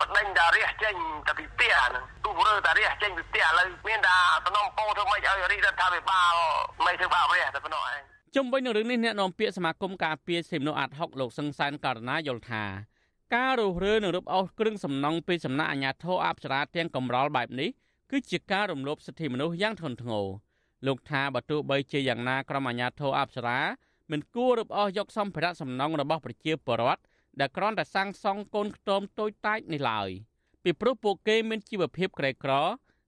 បដិញតារះចេញទៅពីផ្ទះហ្នឹងទូរើតារះចេញពីផ្ទះឥឡូវមានតាតំណពោធ្វើម៉េចឲ្យរាជរដ្ឋាភិបាលមិនធ្វើបាបរះតែប៉ុណ្ណោះឯង ជុំវិញនឹងរឿងនេះអ្នកនាំពាក្យសមាគមការពារសិទ្ធិមនុស្សអាត់ហុកលោកសឹងសានករណាយល់ថាការរុះរើនឹងរឹបអូសគ្រឿងសំណង់ពីសំណាក់អាជ្ញាធរអប្សរាទាំងកំរល់បែបនេះគឺជាការរំលោភសិទ្ធិមនុស្សយ៉ាងធ្ងន់ធ្ងរលោកថាបើទោះបីជាយ៉ាងណាក្រុមអាជ្ញាធរអប្សរាមិនគួររឹបអូសយកសម្ភារៈសំណង់របស់ប្រជាពលរដ្ឋដែលគ្រាន់តែសាងសង់កូនខ្ទមតូចតាចនេះឡើយពីព្រោះពួកគេមានជីវភាពក្រីក្រ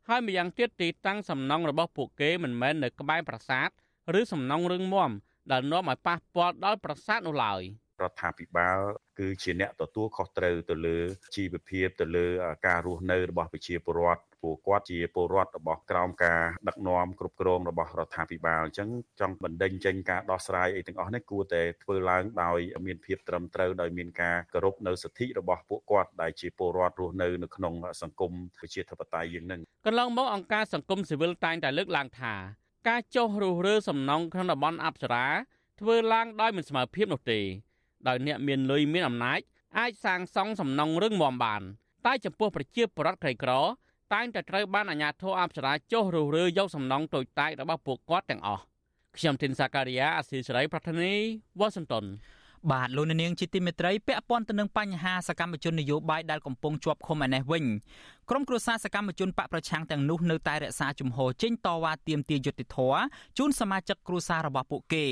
ហើយម្យ៉ាងទៀតទីតាំងសំណង់របស់ពួកគេមិនមែននៅក្បែរប្រាសាទ ឬសំណង់រឹងមាំដែលនាំឲ្យប៉ះពាល់ដល់ប្រាសាទនោះឡើយរដ្ឋាភិបាលគឺជាអ្នកទទួលខុសត្រូវទៅលើជីវភាពទៅលើការរស់នៅរបស់ប្រជាពលរដ្ឋពួកគាត់ជាពលរដ្ឋរបស់ក្រោមការដឹកនាំគ្រប់គ្រងរបស់រដ្ឋាភិបាលអញ្ចឹងចង់បណ្ដេញចេញការដោះស្រាយអីទាំងអស់នេះគួរតែធ្វើឡើងដោយមានភាពត្រឹមត្រូវដោយមានការគោរពនៅសិទ្ធិរបស់ពួកគាត់ដែលជាពលរដ្ឋរស់នៅនៅក្នុងសង្គមប្រជាធិបតេយ្យយើងនឹងកន្លងមកអង្គការសង្គមស៊ីវិលតែងតែលើកឡើងថា ការចុះរុះរើសំណង់ក្នុងតំបន់អប្សរាធ្វើឡើងដោយមិនស្មើភាពនោះទេដោយអ្នកមានលុយមានអំណាចអាចសាងសង់សំណង់រឹងមាំបាន តែចំពោះប្រជាពលរដ្ឋក្រីក្រ តែងតែត្រូវបានអាជ្ញាធរអប្សរាចុះរុះរើយកសំណង់តូចតាចរបស់ពួកគាត់ទាំងអស់ខ្ញុំធីនសាការីយ៉ាអស៊ីសេរីប្រធានីវ៉ាស៊ីនតោន បាទលោកនាងជាទីមេត្រីពាក់ព័ន្ធទៅនឹងបញ្ហាសកម្មជននយោបាយដែលកំពុងជាប់ឃុំឯនេះវិញក្រុមគ្រួសារសកម្មជនបកប្រឆាំងទាំងនោះនៅតែរក្សាជំហរចេញតវ៉ាទាមទារយុត្តិធម៌ជូនសមាជិកគ្រួសាររបស់ពួកគេ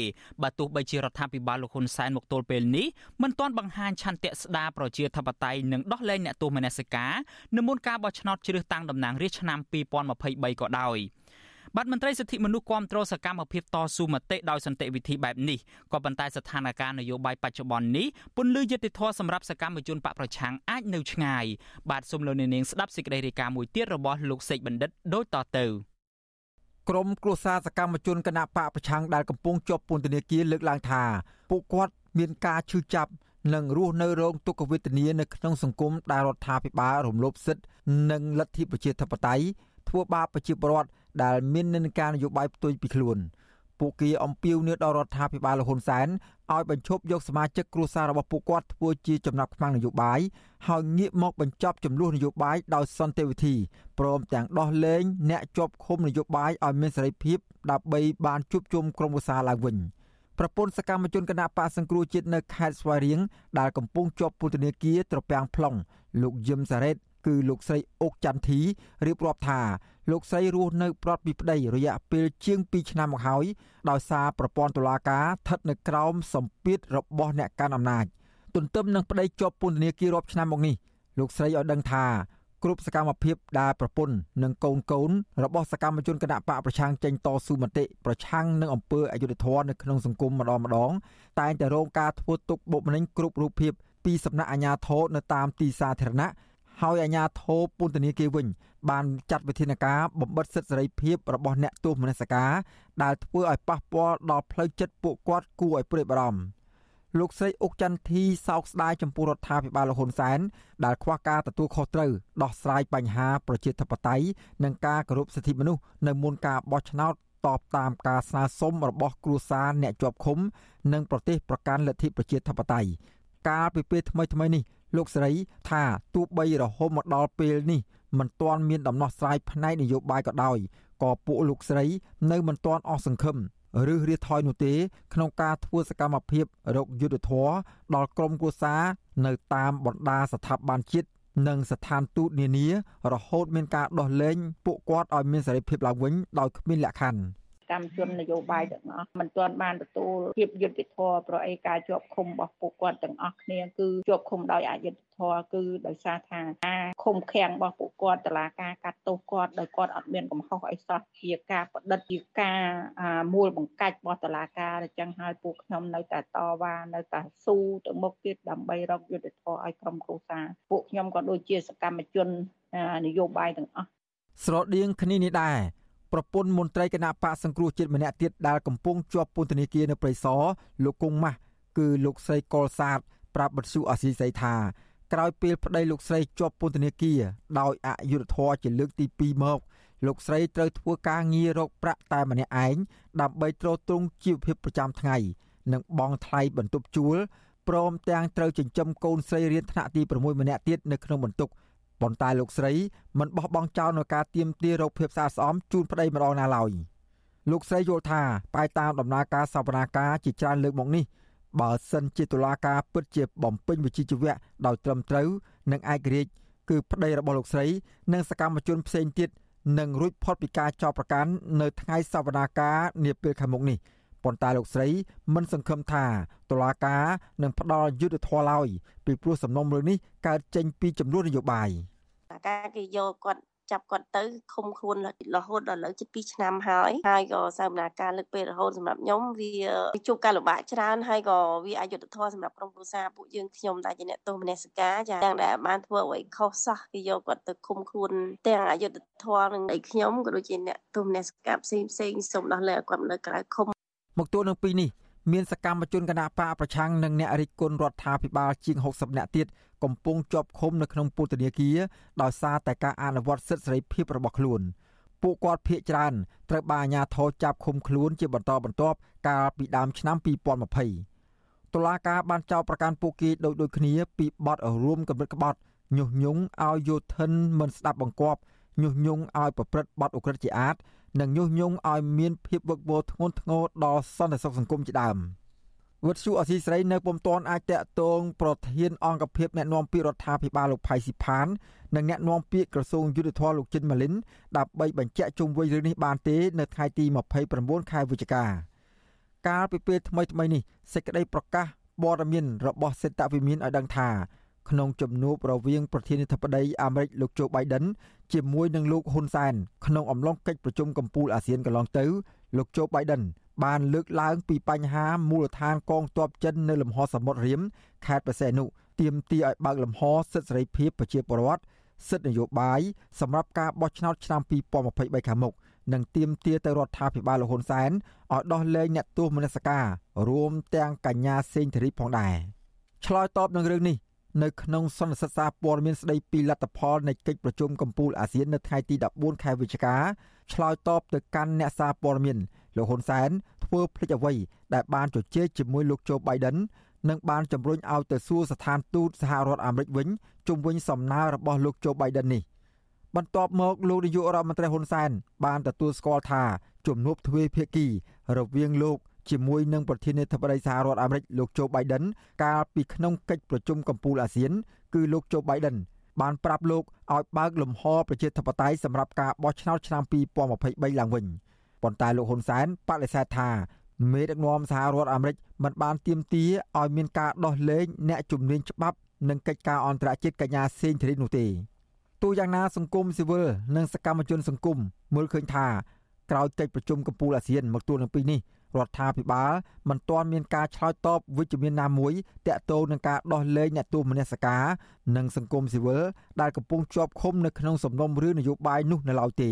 បើទោះបីជារដ្ឋាភិបាលលោកហ៊ុនសែនមកទល់ពេលនេះមិនទាន់បង្ហាញឆន្ទៈស្ដារប្រជាធិបតេយ្យនិងដោះលែងអ្នកទោសមនសិការនៅមុនការបោះឆ្នោតជ្រើសតាំងតំណាងរាស្ត្រឆ្នាំ2023ក៏ដោយ។ បាទមន្ត្រីសិទ្ធិមនុស្សគាំទ្រសកម្មភាពតស៊ូមតិដោយសន្តិវិធីបែបនេះក៏ប៉ុន្តែស្ថានភាពនយោបាយបច្ចុប្បន្ននេះពន្លឺយុត្តិធម៌សម្រាប់សកម្មជនបកប្រឆាំងអាចនៅឆ្ងាយបាទសូមលោកនាងស្ដាប់សេចក្តីរាយការណ៍មួយទៀតរបស់លោកសេកបណ្ឌិតដូចតទៅក្រមគ្រួសារសកម្មជនគណៈបកប្រឆាំងដែលកំពុងជាប់ពន្ធនាគារលើកឡើងថាពួកគាត់មានការឈឺចាប់និងរស់នៅរងទុក្ខវេទនានៅក្នុងសង្គមដែលរដ្ឋាភិបាលរំលោភសិទ្ធិនិងលទ្ធិប្រជាធិបតេយ្យធ្វើបាបប្រជាពលរដ្ឋ ដែលមាននិន្នាការនយោបាយផ្ទុយពីខ្លួនពួកគេអំពាវនាវដល់រដ្ឋាភិបាលលហ៊ុនសែនឲ្យបញ្ឈប់យកសមាជិកគ្រួសាររបស់ពួកគាត់ធ្វើជាចំណាប់ខ្មាំងនយោបាយហើយងាកមកបញ្ចប់ចំនួននយោបាយដោយសន្តិវិធីព្រមទាំងដោះលែងអ្នកជាប់ឃុំនយោបាយឲ្យមានសេរីភាពដើម្បីបានជួបជុំក្រុមគ្រួសារឡើងវិញប្រពន្ធសកម្មជនគណៈបកសង្គ្រោះជាតិនៅខេត្តស្វាយរៀងដែលកំពុងជាប់ពន្ធនាគារត្រពាំង plong លោកយឹមសារ៉េតគឺលោកស្រីអុកចន្ទធីរៀបរាប់ថា លោកស្រីរស់នៅប្រត់ពីប្តីរយៈពេលជាង2ឆ្នាំមកហើយដោយសារប្រព័ន្ធតុលាការស្ថិតនៅក្រោមសម្ពាធរបស់អ្នកកាន់អំណាចទន្ទឹមនឹងប្តីជាប់ពន្ធនាគាររាប់ឆ្នាំមកនេះលោកស្រីឲ្យដឹងថាគ្រប់សកម្មភាពដែលប្រពន្ធនិងកូនកូនរបស់សកម្មជនគណៈបកប្រឆាំងចេញតស៊ូមតិប្រឆាំងនឹងអំពើអយុត្តិធម៌នៅក្នុងសង្គមម្ដងម្ដងតែងតែរងការធ្វើទុកបុកម្នេញគ្រប់រូបភាពពីសំណាក់អាជ្ញាធរនៅតាមទីសាធារណៈហើយអាជ្ញាធរពន្ធនាគារវិញ បានចាត់វិធានការបំបិទសិទ្ធិសេរីភាពរបស់អ្នកទោសមនសិការដែលធ្វើឲ្យប៉ះពាល់ដល់ផ្លូវចិត្តពួកគាត់គួរឲ្យព្រួយបារម្ភលោកស្រីអុកចន្ទធីសោកស្ដាយចំពោះរដ្ឋាភិបាលលហ៊ុនសែនដែលខ្វះការទទួលខុសត្រូវដោះស្រាយបញ្ហាប្រជាធិបតេយ្យនិងការគោរពសិទ្ធិមនុស្សនៅមុនការបោះឆ្នោតតបតាមការស្នើសុំរបស់គ្រួសារអ្នកជាប់ឃុំ និងប្រទេសប្រកាន់លទ្ធិប្រជាធិបតេយ្យកាលពីពេលថ្មីៗនេះលោកស្រីថាទោះបីរហូតមកដល់ពេលនេះ មិនទាន់មានដំណោះស្រាយផ្នែកនយោបាយក៏ដោយក៏ពួកលោកស្រីនៅមិនទាន់អស់សង្ឃឹមឬរៀថយនោះទេ ក្នុងការធ្វើសកម្មភាពរកយុទ្ធធរដល់ក្រមគូសានៅតាមបណ្ដាស្ថាប័នជាតិនិងស្ថានទូតនានារហូតមានការដោះលែងពួកគាត់ឲ្យមានសេរីភាពឡើងវិញដោយគ្មានលក្ខខណ្ឌ កម្មជននយោបាយទាំងអស់មិនទាន់បានទទួលភាពយុត្តិធម៌ប្រអីការជាប់ឃុំរបស់ពួកគាត់ទាំងអស់គ្នាគឺជាប់ឃុំដោយអយុត្តិធម៌គឺដោយសារថាការឃុំឃាំងរបស់ពួកគាត់តឡាការកាត់ទោសគាត់ដោយគាត់អត់មានកំហុសអីសោះជាការបដិទ្ធជាការមូលបង្កាច់របស់តឡាការអញ្ចឹងហើយពួកខ្ញុំនៅតែតវ៉ានៅតែស៊ូទៅមុខទៀតដើម្បីរកយុត្តិធម៌ឲ្យក្រុមគ្រួសារពួកខ្ញុំក៏ដូចជាសកម្មជននយោបាយទាំងអស់ស្រដៀងគ្នានេះដែរ ប្រពន្ធមន្ត្រីគណៈបកសង្គ្រោះជាតិម្នាក់ទៀតដែលកំពុងជាប់ពន្ធនាគារនៅព្រៃសរលោកគង់ម៉ាស់គឺលោកស្រីកុលសាទប្រាប់បទសុអសីសីថាក្រោយពេលប្តីលោកស្រីជាប់ពន្ធនាគារដោយអយុធធរជាលើកទី2មកលោកស្រីត្រូវធ្វើការងាររកប្រាក់តែម្នាក់ឯងដើម្បីទ្រទ្រង់ជីវភាពប្រចាំថ្ងៃនិងបង់ថ្លៃបន្ទប់ជួលព្រមទាំងត្រូវចិញ្ចឹមកូនស្រីរៀនថ្នាក់ទី6ម្នាក់ទៀតនៅក្នុងបន្ទុក ប៉ុន្តែលោកស្រីមិនបោះបង់ចោលនៅការទៀមទារោគភាពស្អាតស្អំជូនប្តីម្ដងណាឡើយលោកស្រីយល់ថាផ្អែកតាមដំណើរការសវនាការជាច្រើនលើកមកនេះបើសិនជាតុលាការពិតជាបំពេញវិជ្ជាជីវៈដោយត្រឹមត្រូវនិងឯករាជ្យគឺប្តីរបស់លោកស្រីនិងសកម្មជនផ្សេងទៀតនឹងរួចផុតពីការចោទប្រកាន់នៅថ្ងៃសវនាការនាពេលខាងមុខនេះ ប៉ុន្តែលោកស្រីមិនសង្ឃឹមថាតុលាការនឹងផ្ដល់យុត្តិធម៌ឡើយពីព្រោះសំណុំរឿងនេះកើតចេញពីចំនួននយោបាយការគេយកគាត់ចាប់គាត់ទៅឃុំខ្លួនរហូតដល់លើជិត2ឆ្នាំហើយហើយក៏សកម្មភាពលើកពេលរហូតសម្រាប់ខ្ញុំវាជួបការលំបាកច្រើនហើយក៏វាអយុត្តិធម៌សម្រាប់ក្រុមគ្រួសារពួកយើងខ្ញុំដែលជាអ្នកទោសមនសិការចាទាំងដែលបានធ្វើអ្វីខុសសោះគេយកគាត់ទៅឃុំខ្លួនទាំងអយុត្តិធម៌នឹងឯខ្ញុំក៏ដូចជាអ្នកទោសមនសិការផ្សេងផ្សេងសូមដោះលែងគាត់នៅក្រៅឃុំ មកទល់នឹងពីនេះមានសកម្មជនគណៈបកប្រឆាំងនិងអ្នករិះគន់រដ្ឋាភិបាលជាង60នាក់ទៀតកំពុងជាប់ឃុំនៅក្នុងពន្ធនាគារដោយសារតែការអនុវត្តសិទ្ធិសេរីភាពរបស់ខ្លួនពួកគាត់ភ័យច្រើនត្រូវបានអាជ្ញាធរចាប់ឃុំខ្លួនជាបន្តបន្ទាប់កាលពីដើមឆ្នាំ2020តុលាការបានចោទប្រកាន់ពួកគេដូចដូចគ្នាពីបទរួមគំនិតក្បត់ញុះញង់ឲ្យយោធិនមិនស្ដាប់បង្គាប់ញុះញង់ឲ្យប្រព្រឹត្តបទឧក្រិដ្ឋជាអាត និងញុះញង់ឲ្យមានភាពវឹកវរធ្ងន់ធ្ងរដល់សន្តិសុខសង្គមជាដើមវត្តជូអសីស្រីនៅពុំទាន់អាចតាក់ទងប្រធានអង្គភិបអ្នកណែនាំពាក្យរដ្ឋាភិបាលលោកផៃស៊ីផាននិងអ្នកណែនាំពាក្យក្រសួងយុទ្ធភ័ពលោកចិនម៉ាលីនដើម្បីបញ្ជាក់ជុំវិញរឿងនេះបានទេនៅថ្ងៃទី29ខែវិច្ឆិកាកាលពីពេលថ្មីថ្មីនេះសេចក្តីប្រកាសព័ត៌មានរបស់សេតវិមានឲ្យដឹងថា ក្នុងជំនួបរវាងប្រធានាធិបតីអាមេរិកលោកโจ Biden ជាមួយនឹងលោកហ៊ុនសែនក្នុងអំឡុងកិច្ចប្រជុំកំពូលអាស៊ានកន្លងទៅលោកโจ Biden បានលើកឡើងពីបញ្ហាមូលដ្ឋានកងទ័ពចិននៅលំហសមុទ្ររៀមខេត្តបរសេនុទាមទារឲ្យបើកលំហសិទ្ធិសេរីភាពប្រជាពលរដ្ឋសិទ្ធិនយោបាយសម្រាប់ការបោះឆ្នោតឆ្នាំ2023ខាងមុខនិងទាមទារទៅរដ្ឋាភិបាលលហ៊ុនសែនឲ្យដោះលែងអ្នកទោសមនសការរួមទាំងកញ្ញាសេងធារីផងដែរឆ្លើយតបនឹងរឿងនេះ នៅក្នុងសន្និសីទសារព័ត៌មានស្ដីពីលទ្ធផលនៃកិច្ចប្រជុំកំពូលអាស៊ាននៅថ្ងៃទី14ខែវិច្ឆិកាឆ្លើយតបទៅកាន់អ្នកសារព័ត៌មានលោកហ៊ុនសែនធ្វើភ្លេចអ្វីដែលបានជជែកជាមួយលោកโจ Biden និងបានជំរុញឲ្យទៅសួរស្ថានទូតសហរដ្ឋអាមេរិកវិញជុំវិញសំណើរបស់លោកโจ Biden នេះបន្ទាប់មកលោកនាយករដ្ឋមន្ត្រីហ៊ុនសែនបានទទួលស្គាល់ថាជំនួបទ្វេភាគីរវាងលោក ជាមួយនឹងប្រធានាធិបតីសហរដ្ឋអាមេរិកលោកโจ Biden កាលពីក្នុងកិច្ចប្រជុំកំពូលអាស៊ានគឺលោកโจ Biden បានប្រាប់លោកឲ្យបើកលំហប្រជាធិបតេយ្យសម្រាប់ការបោះឆ្នោតឆ្នាំ2023ឡើងវិញប៉ុន្តែលោកហ៊ុនសែនបដិសេធថាមេដឹកនាំសហរដ្ឋអាមេរិកមិនបានទាមទារឲ្យមានការដោះលែងអ្នកជំនាញច្បាប់និងកិច្ចការអន្តរជាតិកញ្ញាសេងធីរីនោះទេទោះយ៉ាងណាសង្គមស៊ីវិលនិងសកម្មជនសង្គមមើលឃើញថាក្រោយកិច្ចប្រជុំកំពូលអាស៊ានមកទួលនឹងពីនេះ រដ្ឋាភិបាលមិនទាន់មានការឆ្លើយតបវិជ្ជមានណាមួយតាក់ទងនឹងការដោះលែងអ្នកទោសមនសិការនិងសង្គមស៊ីវិលដែលកំពុងជាប់ឃុំនៅក្នុងសំណុំរឿងនយោបាយនោះនៅឡើយទេ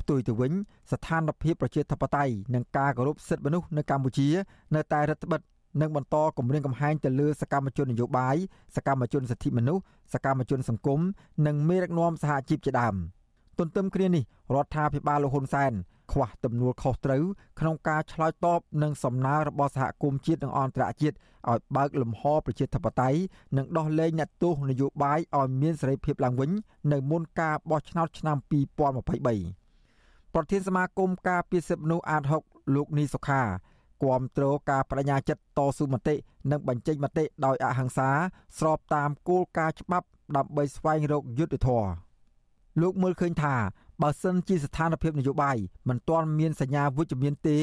ផ្ទុយទៅវិញស្ថានភាពប្រជាធិបតេយ្យនិងការគោរពសិទ្ធិមនុស្សនៅកម្ពុជា នៅតែរដ្ឋបិទនិងបន្តគម្រាមកំហែងទៅលើសកម្មជននយោបាយសកម្មជនសិទ្ធិមនុស្សសកម្មជនសង្គមនិងមេដឹកនាំសហជីពជាដើមទន្ទឹមគ្នានេះរដ្ឋាភិបាលលោកហ៊ុនសែន ខ្វះទំនួលខុសត្រូវក្នុងការឆ្លើយតបនឹងសំណើរបស់សហគមន៍ជាតិនិងអន្តរជាតិឲ្យបើកលំហប្រជាធិបតេយ្យនិងដោះលែងអ្នកទោសនយោបាយឲ្យមានសេរីភាពឡើងវិញនៅមុនការបោះឆ្នោតឆ្នាំ2023ប្រធានសមាគមការពារសិទ្ធិមនុស្សអាត6លោកនីសុខាគាំទ្រការបដិញ្ញាចិត្តតស៊ូមតិនិងបញ្ចេញមតិដោយអហិង្សាស្របតាមគោលការណ៍ច្បាប់ដើម្បីស្វែងរកយុត្តិធម៌លោកមើលឃើញថា បើសិនជាស្ថានភាពនយោបាយមិនទាន់មានសញ្ញាវិជ្ជមានទេ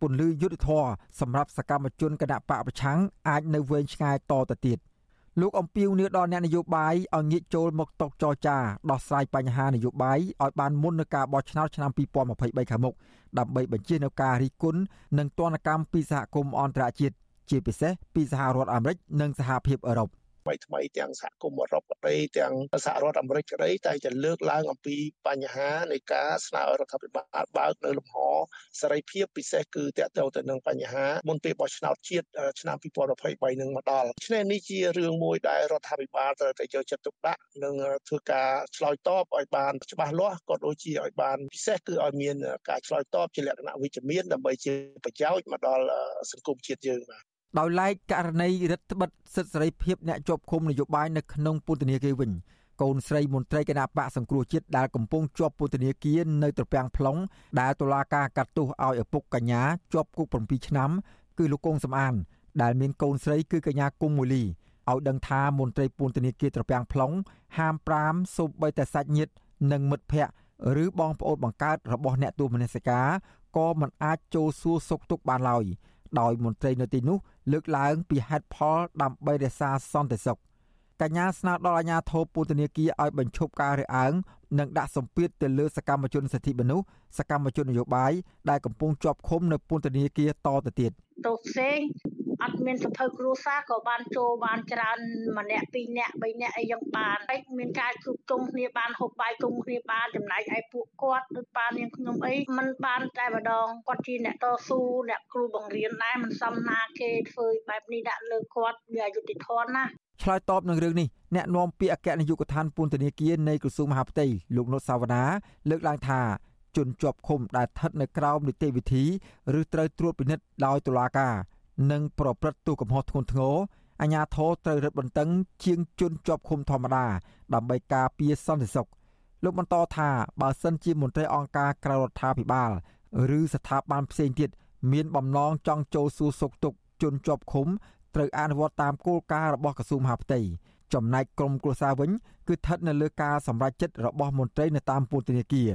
ពន្លឺយុទ្ធធរសម្រាប់សកម្មជនគណៈបកប្រឆាំងអាចនៅវែងឆ្ងាយតទៅទៀតលោកអំពីវនេះដល់អ្នកនយោបាយឲ្យងាកចូលមកតុចរចាដោះស្រាយបញ្ហានយោបាយឲ្យបានមុននឹងការបោះឆ្នោតឆ្នាំ2023ខាងមុខដើម្បីបញ្ជានៅការរីគុណនិងទណ្ឌកម្មពីសហគមន៍អន្តរជាតិជាពិសេសពីសហរដ្ឋអាមេរិកនិងសហភាពអឺរ៉ុប ថ្មីថ្មីទាំងសហគមន៍អឺរ៉ុបក្តីទាំងសហរដ្ឋអាមេរិកក្តីតែតែលើកឡើងអំពីបញ្ហានៃការស្នើរដ្ឋាភិបាលបើកនៅលំហសេរីភាពពិសេសគឺតកតទៅនឹងបញ្ហាមុនពេលបោះឆ្នោតជាតិឆ្នាំ2023នឹងមកដល់ឆ្នេះនេះជារឿងមួយដែលរដ្ឋាភិបាលត្រូវតែយកចិត្តទុកដាក់និងធ្វើការឆ្លើយតបឲ្យបានច្បាស់លាស់ក៏ដូចជាឲ្យបានពិសេសគឺឲ្យមានការឆ្លើយតបជាលក្ខណៈវិជ្ជមានដើម្បីជាប្រយោជន៍មកដល់សង្គមជាតិយើងបាទ ដោយឡែកករណីរដ្ឋបិទសិទ្ធិសេរីភាពអ្នកជាប់ឃុំនយោបាយនៅក្នុងពន្ធនាគារវិញកូនស្រីមន្ត្រីគណៈបកសង្គ្រោះជាតិដែលកំពុងជាប់ពន្ធនាគារនៅត្រពាំង plong ដែលតុលាការកាត់ទោសឲ្យឪពុកកញ្ញាជាប់គុក7ឆ្នាំ គឺលោកកងសំអាន ដែលមានកូនស្រីគឺកញ្ញាគុំមូលីឲ្យដឹងថាមន្ត្រីពន្ធនាគារត្រពាំង plong ហាម5សូម្បីតែសាច់ញាតិនិងមិត្តភ័ក្តិឬបងប្អូនបង្កើតរបស់អ្នកទោសមនសិការក៏មិនអាចចូលសួរសុខទុក្ខបានឡើយដោយមន្ត្រីនៅទីនោះ លើកឡើងពីហេតុផលដើម្បីរក្សាសន្តិសុខកញ្ញាស្នើដល់អាជ្ញាធរពន្ធនាគារឲ្យបញ្ឈប់ការរើសអើងនិងដាក់សម្ពាធទៅលើសកម្មជនសិទ្ធិមនុស្សសកម្មជននយោបាយដែលកំពុងជាប់ឃុំនៅពន្ធនាគារតទៅទៀតទោសផ្សេង អត់មានសភៅគ្រួសារក៏បានចូលបានច្រើនម្នាក់ពីរនាក់បីនាក់អីយ៉ាងបានហើយមានការជួបជុំគ្នាបានហូបបាយជុំគ្នាបានចំណែកឯពួកគាត់ដូចប៉ានាងខ្ញុំអីมันបានតែម្ដងគាត់ជាអ្នកតស៊ូអ្នកគ្រូបង្រៀនដែរមិនសមណាគេធ្វើបែបនេះដាក់លើគាត់វាអយុត្តិធម៌ណាឆ្លើយតបនឹងរឿងនេះអ្នកនាំពាក្យអគ្គនាយកដ្ឋានពន្ធនាគារនៃក្រសួងមហាផ្ទៃលោកនុតសាវណ្ណាលើកឡើងថាជនជាប់ឃុំដែលស្ថិតនៅក្រោមនីតិវិធីឬត្រូវត្រួតពិនិត្យដោយតុលាការ និងប្រព្រឹត្តទោសកំហុសធ្ងន់ធ្ងរអាជ្ញាធរត្រូវរឹតបន្តឹងជាងជនជាប់ឃុំធម្មតាដើម្បីការពារសន្តិសុខលោកបន្តថាបើសិនជាមន្ត្រីអង្គការក្រៅរដ្ឋាភិបាលឬស្ថាប័នផ្សេងទៀតមានបំណងចង់ចូលសួរសុខទុក្ខជនជាប់ឃុំត្រូវអនុវត្តតាមគោលការណ៍របស់ក្រសួងមហាផ្ទៃចំណែកក្រមគ្រួសារវិញគឺស្ថិតនៅលើការសម្រេចចិត្តរបស់មន្ត្រីនៅតាមពន្ធនាគារ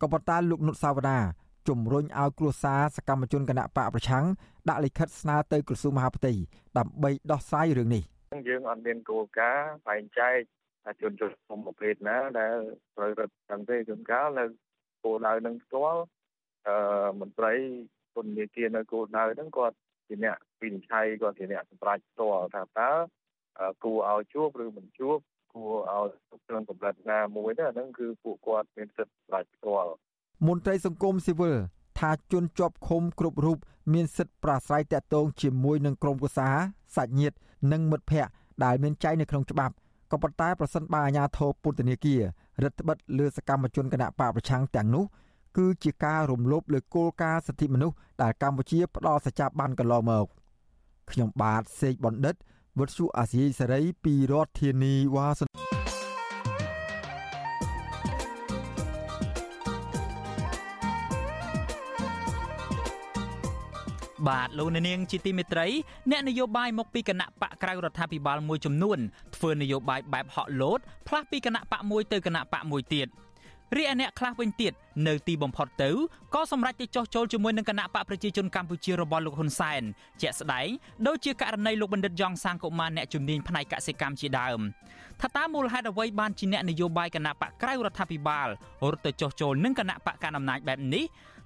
ក៏ប៉ុន្តែលោកនុតសាវតា ជំរុញឲ្យគ្រួសារសកម្មជនគណៈបកប្រឆាំងដាក់លិខិតស្នើទៅក្រសួងមហាផ្ទៃដើម្បីដោះស្រាយរឿងនេះយើងអត់មានគោលការណ៍បែងចែកថាជនជនគុំប្រភេទណាដែលត្រូវរត់ទាំងទេជួនកាលនៅគោលដៅនឹងផ្ទាល់អឺមន្ត្រីពន្ធនាគារនៅគោលដៅហ្នឹងគាត់ជាអ្នកវិនិច្ឆ័យគាត់ជាអ្នកសម្រេចផ្ទាល់ថាតើគួរឲ្យជួបឬមិនជួបគួរឲ្យទុកក្នុងកម្រិតណាមួយទៅអាហ្នឹងគឺពួកគាត់មានសិទ្ធិសម្រេចផ្ទាល់ មន្ត្រីសង្គមស៊ីវិលថាជនជាប់ឃុំគ្រប់រូបមានសិទ្ធិប្រាស្រ័យតាក់ទងជាមួយនឹងក្រុមគូសាសាច់ញាតិនិងមិត្តភ័ក្តិដែលមានចែងនៅក្នុងច្បាប់ក៏ប៉ុន្តែប្រសិនបើអាជ្ញាធរពន្ធនាគាររដ្ឋបិទលើសកម្មជនគណៈបកប្រឆាំងទាំងនោះគឺជាការរំលោភលើគោលការណ៍សិទ្ធិមនុស្សដែលកម្ពុជាផ្ដល់សច្ចាប័នកន្លងមកខ្ញុំបាទសេកបណ្ឌិតវុទ្ធុអាស៊ីសេរីពីរដ្ឋធានីវ៉ាស៊ីន បាទលោកនាងជាទីមេត្រីអ្នកនយោបាយមកពីគណៈបកក្រៅរដ្ឋាភិបាលមួយចំនួនធ្វើនយោបាយបែបហក់លោតផ្លាស់ពីគណៈបកមួយទៅគណៈបកមួយទៀតរីឯអ្នកខ្លះវិញទៀតនៅទីបំផុតទៅក៏សម្រេចទៅចោះចូលជាមួយនឹងគណៈបកប្រជាជនកម្ពុជារបស់លោកហ៊ុនសែនជាក់ស្ដែងដូចជាករណីលោកបណ្ឌិតយ៉ងសាងកុមារអ្នកជំនាញផ្នែកកសិកម្មជាដើមថាតើមូលហេតុអ្វីបានជាអ្នកនយោបាយគណៈបកក្រៅរដ្ឋាភិបាលរត់ទៅចោះចូលនឹងគណៈបកកណ្ដាលអំណាចបែបនេះ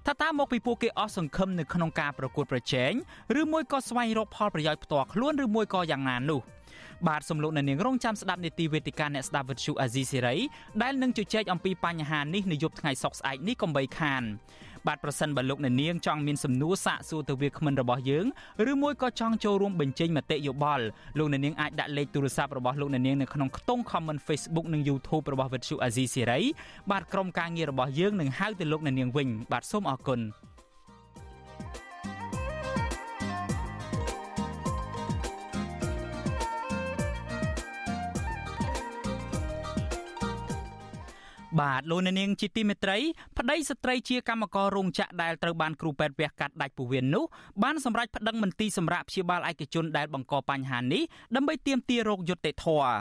ថាតើមកពីពួកគេអស់សង្ឃឹមនៅក្នុងការប្រកួតប្រជែងឬមួយក៏ស្វែងរកផលប្រយោជន៍ផ្ទាល់ខ្លួនឬមួយក៏យ៉ាងណានោះបាទសំលោកនៅនាងរងចាំស្ដាប់នេតិវេទិកាអ្នកស្ដាប់វិទ្យុអាស៊ីសេរីដែលនឹងជជែកអំពីបញ្ហានេះនៅយប់ថ្ងៃសុក្រស្អែកនេះកុំបីខាន បាទប្រសិនបើលោកអ្នកនាងចង់មានសំណួរសាកសួរទៅវាគ្មិនរបស់យើងឬមួយក៏ចង់ចូលរួមបញ្ចេញមតិយោបល់លោកអ្នកនាងអាចដាក់លេខទូរស័ព្ទរបស់លោកអ្នកនាងនៅក្នុងខ្ទង់ comment Facebook និង YouTube របស់វិទ្យុអាស៊ីសេរីបាទក្រុមការងាររបស់យើងនឹងហៅទៅលោកអ្នកនាងវិញបាទសូមអរគុណ បាទលោកអ្នកនាងជាទីមេត្រីប្តីស្ត្រីជាកម្មកររោងចក្រដែលត្រូវបានគ្រូពេទ្យវះកាត់ដាច់ពោះវៀននោះបានសម្រេចប្តឹងមន្ទីរសម្រាប់ព្យាបាលឯកជនដែលបង្កបញ្ហានេះដើម្បីទាមទាររោគយុត្តិធម៌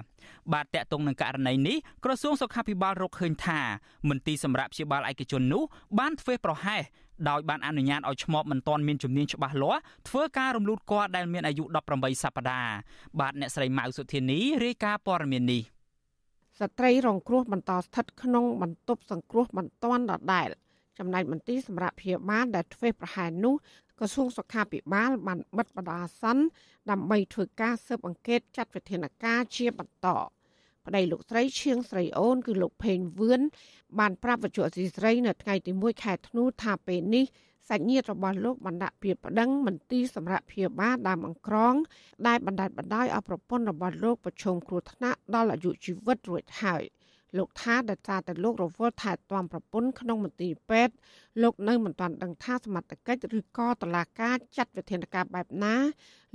បាទតកតងនឹងករណីនេះក្រសួងសុខាភិបាលរកឃើញថាមន្ទីរសម្រាប់ព្យាបាលឯកជននោះបានធ្វើប្រហែសដោយបានអនុញ្ញាតឲ្យឈ្មោះមិនទាន់មានជំនាញច្បាស់លាស់ធ្វើការរំលូតគភ៌ដែលមានអាយុ18សប្តាហ៍បាទអ្នកស្រីម៉ៅសុធានីរាយការណ៍ព័ត៌មាននេះ ស្ត្រីរងគ្រោះបន្តស្ថិតក្នុងបន្ទប់សង្គ្រោះបន្ទាន់ដដែលចំណែកមន្ទីរសម្រាប់ព្យាបាលដែលធ្វេសប្រហែលនោះក្រសួងសុខាភិបាលបានបិទបណ្ដោះអាសន្នដើម្បីធ្វើការស៊ើបអង្កេតចាត់វិធានការជាបន្តប្តីលោកស្រីឈៀងស្រីអូនគឺលោកផេងវឿនបានប្រាប់វិទ្យុអសីស្រី នៅថ្ងៃទី1ខែធ្នូថាពេលនេះ សាច់ញាតិរបស់លោកបានដាក់ពាក្យប្តឹងមន្ទីរសម្រាប់ព្យាបាលដើមអង្ក្រង ដែលបណ្ដាច់បណ្ដោយឲ្យប្រពន្ធរបស់លោកប្រឈមគ្រោះថ្នាក់ដល់អាយុជីវិតរួចហើយលោកថាដែលសារតែលោករវល់ថែទាំប្រពន្ធក្នុងមន្ទីរពេទ្យលោកនៅមិនទាន់ដឹងថាសមត្ថកិច្ចឬក៏តឡាការចាត់វិធានការបែបណា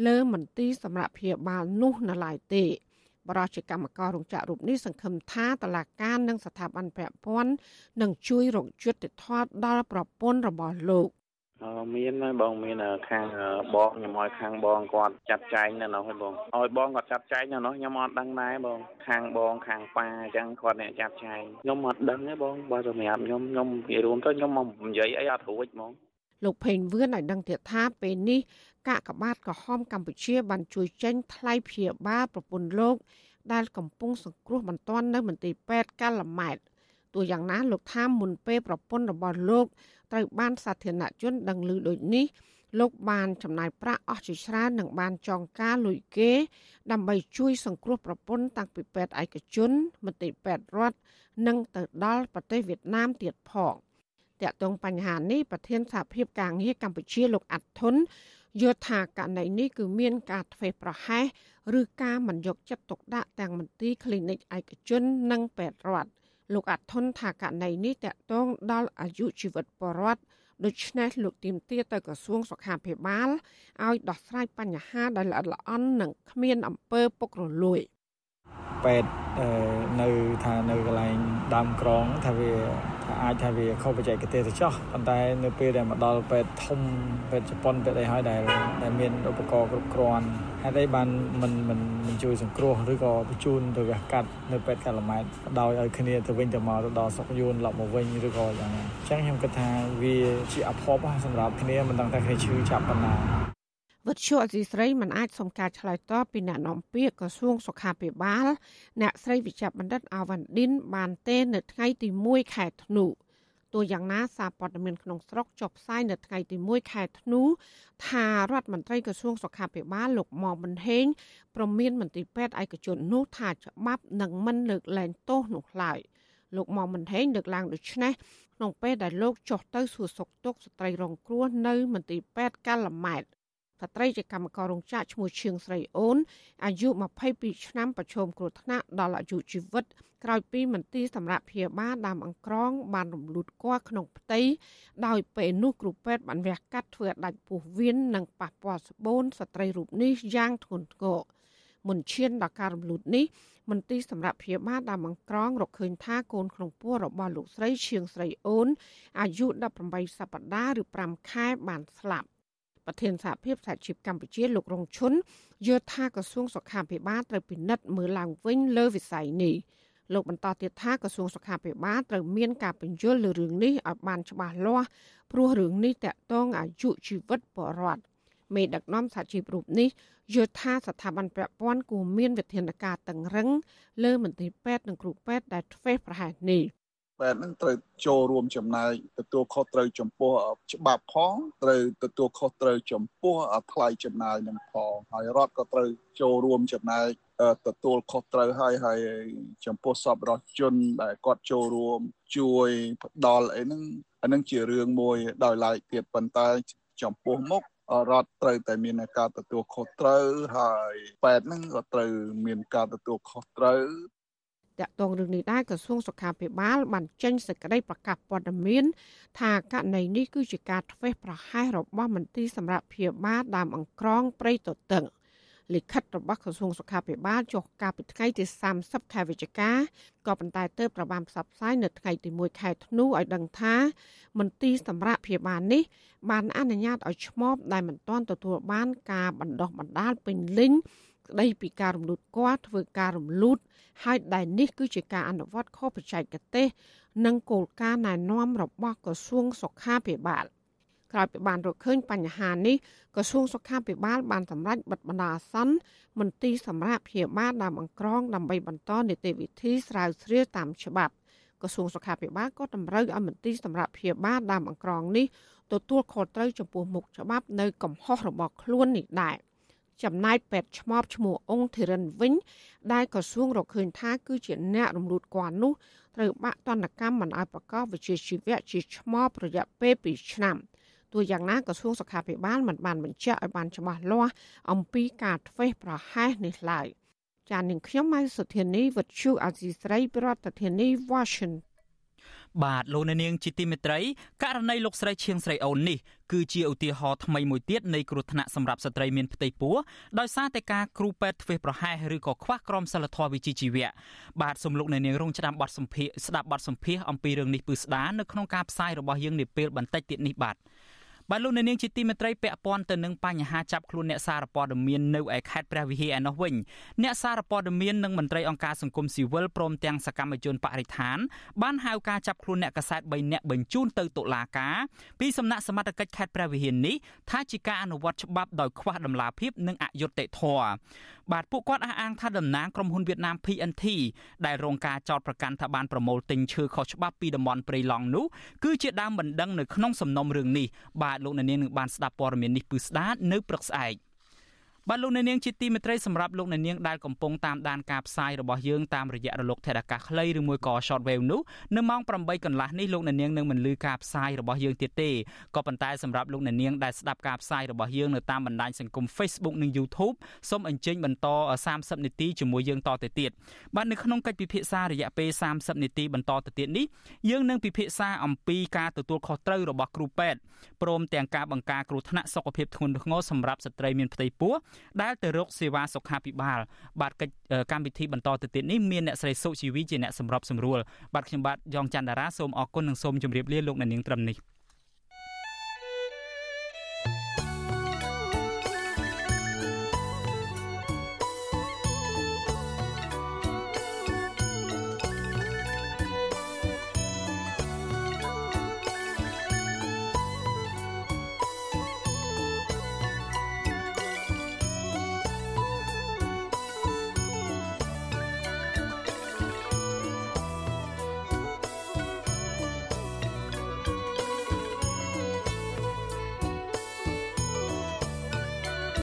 លើមន្ទីរសម្រាប់ព្យាបាលនោះនៅឡើយទេបរិជាកម្មកររោងចក្ររូបនេះសង្ឃឹមថាតឡាការនិងស្ថាប័នពាក់ព័ន្ធនឹងជួយរកយុត្តិធម៌ដល់ប្រពន្ធរបស់លោក មានហើយបងមានខាងបងខ្ញុំឲ្យខាងបងគាត់ចាត់ចែងនៅនោះហើយបងឲ្យបងគាត់ចាត់ចែងនៅនោះខ្ញុំអត់ដឹងដែរបងខាងបងខាងប៉ាអញ្ចឹងគាត់អ្នកចាត់ចែងខ្ញុំអត់ដឹងទេបងបើសម្រាប់ខ្ញុំខ្ញុំនិយាយរួមទៅខ្ញុំមកនិយាយអីអត់រួចហ្មងលោកផេងវឿនឲ្យដឹងទៀតថាពេលនេះកាកបាទក្រហមកម្ពុជាបានជួយចេញថ្លៃព្យាបាលប្រពន្ធលោកដែលកំពុងសង្គ្រោះបន្ទាន់នៅមន្ទីរពេទ្យកាល់ម៉ែត ទោះយ៉ាងណាលោកថាមុនពេលប្រពន្ធរបស់លោកត្រូវបានសាធារណជនដឹងឮដូចនេះលោកបានចំណាយប្រាក់អស់ជាច្រើននិងបានចងការលុយគេ ដើម្បីជួយសង្គ្រោះប្រពន្ធតាំងពីពេទ្យឯកជនមន្ទីរពេទ្យរដ្ឋនិងទៅដល់ប្រទេសវៀតណាមទៀតផងតាក់ទងបញ្ហានេះប្រធានសហភាពការងារកម្ពុជាលោកអាត់ធុនយល់ថាករណីនេះគឺមានការធ្វេសប្រហែសឬការមិនយកចិត្តទុកដាក់ទាំងមន្ទីរ clinic ឯកជននិងពេទ្យរដ្ឋ លោកអាត់ធុនថាករណីនេះតកតងដល់អាយុជីវិតបរដ្ឋដូច្នេះលោកទីមទាទៅក្រសួងសុខាភិបាលឲ្យដោះស្រាយបញ្ហាដែលល្អិតល្អន់និងគ្មានអំពើពុករលួយពេទ្យនៅថានៅកន្លែងដើមក្រងថាវា អាចថាវាខុសបច្ចេកទេសទៅចោះប៉ុន្តែនៅពេលដែលមកដល់ពេទ្យធំពេទ្យជប៉ុនពេទ្យអីហើយដែលដែលមានឧបករណ៍គ្រប់គ្រាន់ហេតុអីបានមិនមិនមិនជួយសង្គ្រោះឬក៏បញ្ជូនទៅវះកាត់នៅពេទ្យកាឡម៉ែតដោយឲ្យគ្នាទៅវិញទៅមកទៅដល់សុកយួនឡប់មកវិញឬក៏យ៉ាងណាអញ្ចឹងខ្ញុំគិតថាវាជាអភ័ព្វសម្រាប់គ្នាមិនដឹងថាគ្នាឈឺចាប់ប៉ុណ្ណា វិទ្យុអសីស្រីមិនអាចសុំការឆ្លើយតបពីអ្នកនាំពាក្យក្រសួងសុខាភិបាលអ្នកស្រីវិជ្ជបណ្ឌិតអាវ៉ាន់ឌិនបានទេនៅថ្ងៃទី1ខែធ្នូទោះយ៉ាងណាសារព័ត៌មានក្នុងស្រុកចុះផ្សាយនៅថ្ងៃទី1ខែធ្នូថារដ្ឋមន្ត្រីក្រសួងសុខាភិបាលលោកមុំបន្ថេងប្រមានមន្ត្រីពេទ្យឯកជននោះថាច្បាប់នឹងមិនលើកលែងទោសនោះឡើយលោកមុំបន្ថេងលើកឡើងដូចនេះក្នុងពេលដែលលោកចុះទៅសួរសុខទុក្ខស្ត្រីរងគ្រោះនៅមន្ទីរពេទ្យកាល់ម៉ែត ស្ត្រីជាកម្មកររោងចក្រឈ្មោះឈៀងស្រីអូនអាយុ22ឆ្នាំប្រឈមគ្រោះថ្នាក់ដល់អាយុជីវិតក្រោយពីមន្ទីរសម្រាប់ព្យាបាលដើមអង្ក្រង បានរំលូតគាល់ក្នុងផ្ទៃដោយពេលនោះគ្រូពេទ្យបានវះកាត់ធ្វើដាច់ពោះវៀននិងប៉ះពាល់ស្បូនស្ត្រីរូបនេះយ៉ាងធ្ងន់ធ្ងរមុនឈានដល់ការរំលូតនេះមន្ទីរសម្រាប់ព្យាបាលដើមអង្ក្រងរកឃើញថាកូនក្នុងពោះរបស់លោកស្រីឈៀងស្រីអូនអាយុ18សប្តាហ៍ឬ5ខែបានស្លាប់ ប្រធានសហភាពសហជីពកម្ពុជាលោករងឈុនយល់ថាក្រសួងសុខាភិបាលត្រូវពិនិត្យមើលឡើងវិញលើវិស័យនេះលោកបន្តទៀតថាក្រសួងសុខាភិបាលត្រូវមានការពន្យល់លើរឿងនេះឲ្យបានច្បាស់លាស់ព្រោះរឿងនេះតាក់ទងអាយុជីវិតបរដ្ឋមេដឹកនាំសហជីពរូបនេះយល់ថាស្ថាប័នពាក់ព័ន្ធគួរមានវិធានការតឹងរឹងលើមន្ត្រីពេទ្យនិងគ្រូពេទ្យដែលធ្វេសប្រហែសនេះ ពេទ្យនឹងត្រូវចូលរួមចំណាយទទួលខុសត្រូវចំពោះច្បាប់ផងត្រូវទទួលខុសត្រូវចំពោះថ្លៃចំណាយនឹងផងហើយរដ្ឋក៏ត្រូវចូលរួមចំណាយទទួលខុសត្រូវហើយហើយចំពោះសពរដ្ឋជនដែលគាត់ចូលរួមជួយផ្ដល់អីហ្នឹងអានឹងជារឿងមួយដោយឡែកទៀតប៉ុន្តែចំពោះមុខរដ្ឋត្រូវតែមានការទទួលខុសត្រូវហើយពេទ្យហ្នឹងក៏ត្រូវមានការទទួលខុសត្រូវ តកតងរឿងនេះដែរក្រសួងសុខាភិបាលបានចេញសេចក្តីប្រកាសព័ត៌មាន ថាករណីនេះគឺជាការធ្វេសប្រហែសរបស់មន្ទីរសម្រាប់ព្យាបាលដើមអង្ក្រងព្រៃទទឹងលិខិតរបស់ក្រសួងសុខាភិបាលចុះកាលពីថ្ងៃទី30ខែវិច្ឆិកាក៏ប៉ុន្តែទើបប្របានផ្សព្វផ្សាយនៅថ្ងៃទី1ខែធ្នូឲ្យដឹងថា មន្ទីរសម្រាប់ព្យាបាលនេះ បានអនុញ្ញាតឲ្យឈ្មោះដែលមិនទាន់ទទួលបានការបណ្ដោះបណ្ដាលពេញលេញ ស្ដីពីការរំលូតគាត់ ធ្វើការរំលូតហើយដែលនេះគឺជាការអនុវត្តខុសបច្ចេកទេស និងគោលការណ៍ណែនាំរបស់ក្រសួងសុខាភិបាលក្រោយពីបានរកឃើញបញ្ហានេះក្រសួងសុខាភិបាលបានសម្រេចបិទបណ្ដោះអាសន្នមន្ទីរសម្រាប់ព្យាបាលដើមអង្ក្រងដើម្បីបន្តនីតិវិធីស្រាវជ្រាវតាមច្បាប់ក្រសួងសុខាភិបាលក៏តម្រូវឲ្យមន្ទីរសម្រាប់ព្យាបាលដើមអង្ក្រងនេះទទួលខុសត្រូវចំពោះមុខច្បាប់នៅកំហុសរបស់ខ្លួននេះដែរ ចំណែកពេទ្យឆ្មបឈ្មោះអង្គធិរិនវិញ ដែលក្រសួងរកឃើញថាគឺជាអ្នករំលូតគាត់នោះត្រូវបាក់ទណ្ឌកម្មមិនឲ្យប្រកបវិជ្ជាជីវៈជាឆ្មបរយៈពេល2ឆ្នាំទោះយ៉ាងណាក្រសួងសុខាភិបាលមិនបានបញ្ជាក់ឲ្យបានច្បាស់លាស់អំពីការធ្វេសប្រហែសនេះឡើយចាននាងខ្ញុំម៉ៃសុធានីវិទ្យុអាស៊ីស្រីប្រធានាធិបតី Washington បាទលោកអ្នកនាងជាទីមេត្រីករណីលោកស្រីឈៀងស្រីអូននេះគឺជាឧទាហរណ៍ថ្មីមួយទៀតនៃគ្រោះថ្នាក់សម្រាប់ស្ត្រីមានផ្ទៃពោះដោយសារតែការគ្រូពេទ្យធ្វេសប្រហែសឬក៏ខ្វះក្រមសីលធម៌វិជ្ជាជីវៈបាទសូមលោកអ្នកនាងរងចាំបទសម្ភាសស្ដាប់បទសម្ភាសអំពីរឿងនេះពឺស្ដានៅក្នុងការផ្សាយរបស់យើងនាពេលបន្តិចទៀតនេះបាទ បាទលោកអ្នកនាងជាទីមេត្រីពាក់ព័ន្ធទៅនឹងបញ្ហាចាប់ខ្លួនអ្នកសារព័ត៌មាននៅឯខេត្តព្រះវិហារឯនោះវិញអ្នកសារព័ត៌មាននិងមន្ត្រីអង្គការសង្គមស៊ីវិលព្រមទាំងសកម្មជនបរិស្ថានបានហៅការចាប់ខ្លួនអ្នកកសែត3នាក់បញ្ជូនទៅតុលាការពីសំណាក់សមត្ថកិច្ចខេត្តព្រះវិហារនេះថាជាការអនុវត្តច្បាប់ដោយខ្វះដំណាភាពនិងអយុត្តិធម៌បាទពួកគាត់អះអាងថាតំណាងក្រុមហ៊ុនវៀតណាម PNT ដែលរងការចោទប្រកាន់ថាបានប្រមូលទិញឈើខុសច្បាប់ពីតំបន់ព្រៃឡង់នោះគឺជាដើមបណ្ដឹងនៅក្នុងសំណុំរឿងនេះបាទលោកអ្នកនាងនឹងបានស្ដាប់ព័ត៌មាននេះពឺស្ដានៅព្រឹកស្អែក បាទលោកអ្នកនាងជាទីមេត្រីសម្រាប់លោកអ្នកនាងដែលកំពុងតាមដានការផ្សាយរបស់យើងតាមរយៈរលកថេដាកាខ្លីឬមួយក៏ shortwave នោះនៅម៉ោង8កន្លះនេះលោកអ្នកនាងនឹងមិនលឺការផ្សាយរបស់យើងទៀតទេក៏ប៉ុន្តែសម្រាប់លោកអ្នកនាងដែលស្ដាប់ការផ្សាយរបស់យើងនៅតាមបណ្ដាញសង្គម Facebook និង YouTube សូមអញ្ជើញបន្ត30នាទីជាមួយយើងតទៅទៀតបាទនៅក្នុងកិច្ចពិភាក្សារយៈពេល30នាទីបន្តទៅទៀតនេះយើងនឹងពិភាក្សាអំពីការទទួលខុសត្រូវរបស់គ្រូពេទ្យព្រមទាំងការបង្ការគ្រោះថ្នាក់សុខភាពធ្ងន់ធ្ងរសម្រាប់ស្ត្រីមានផ្ទៃពោះដែលទៅរកសេវាសុខាភិបាល បាទកិច្ចកម្មវិធីបន្តទៅទៀតនេះមានអ្នកស្រីសុជីវីជាអ្នកសម្របសម្រួលបាទខ្ញុំបាទយ៉ងច័ន្ទតារាសូមអរគុណនិងសូមជម្រាបលាលោកអ្នកនាងត្រឹមនេះ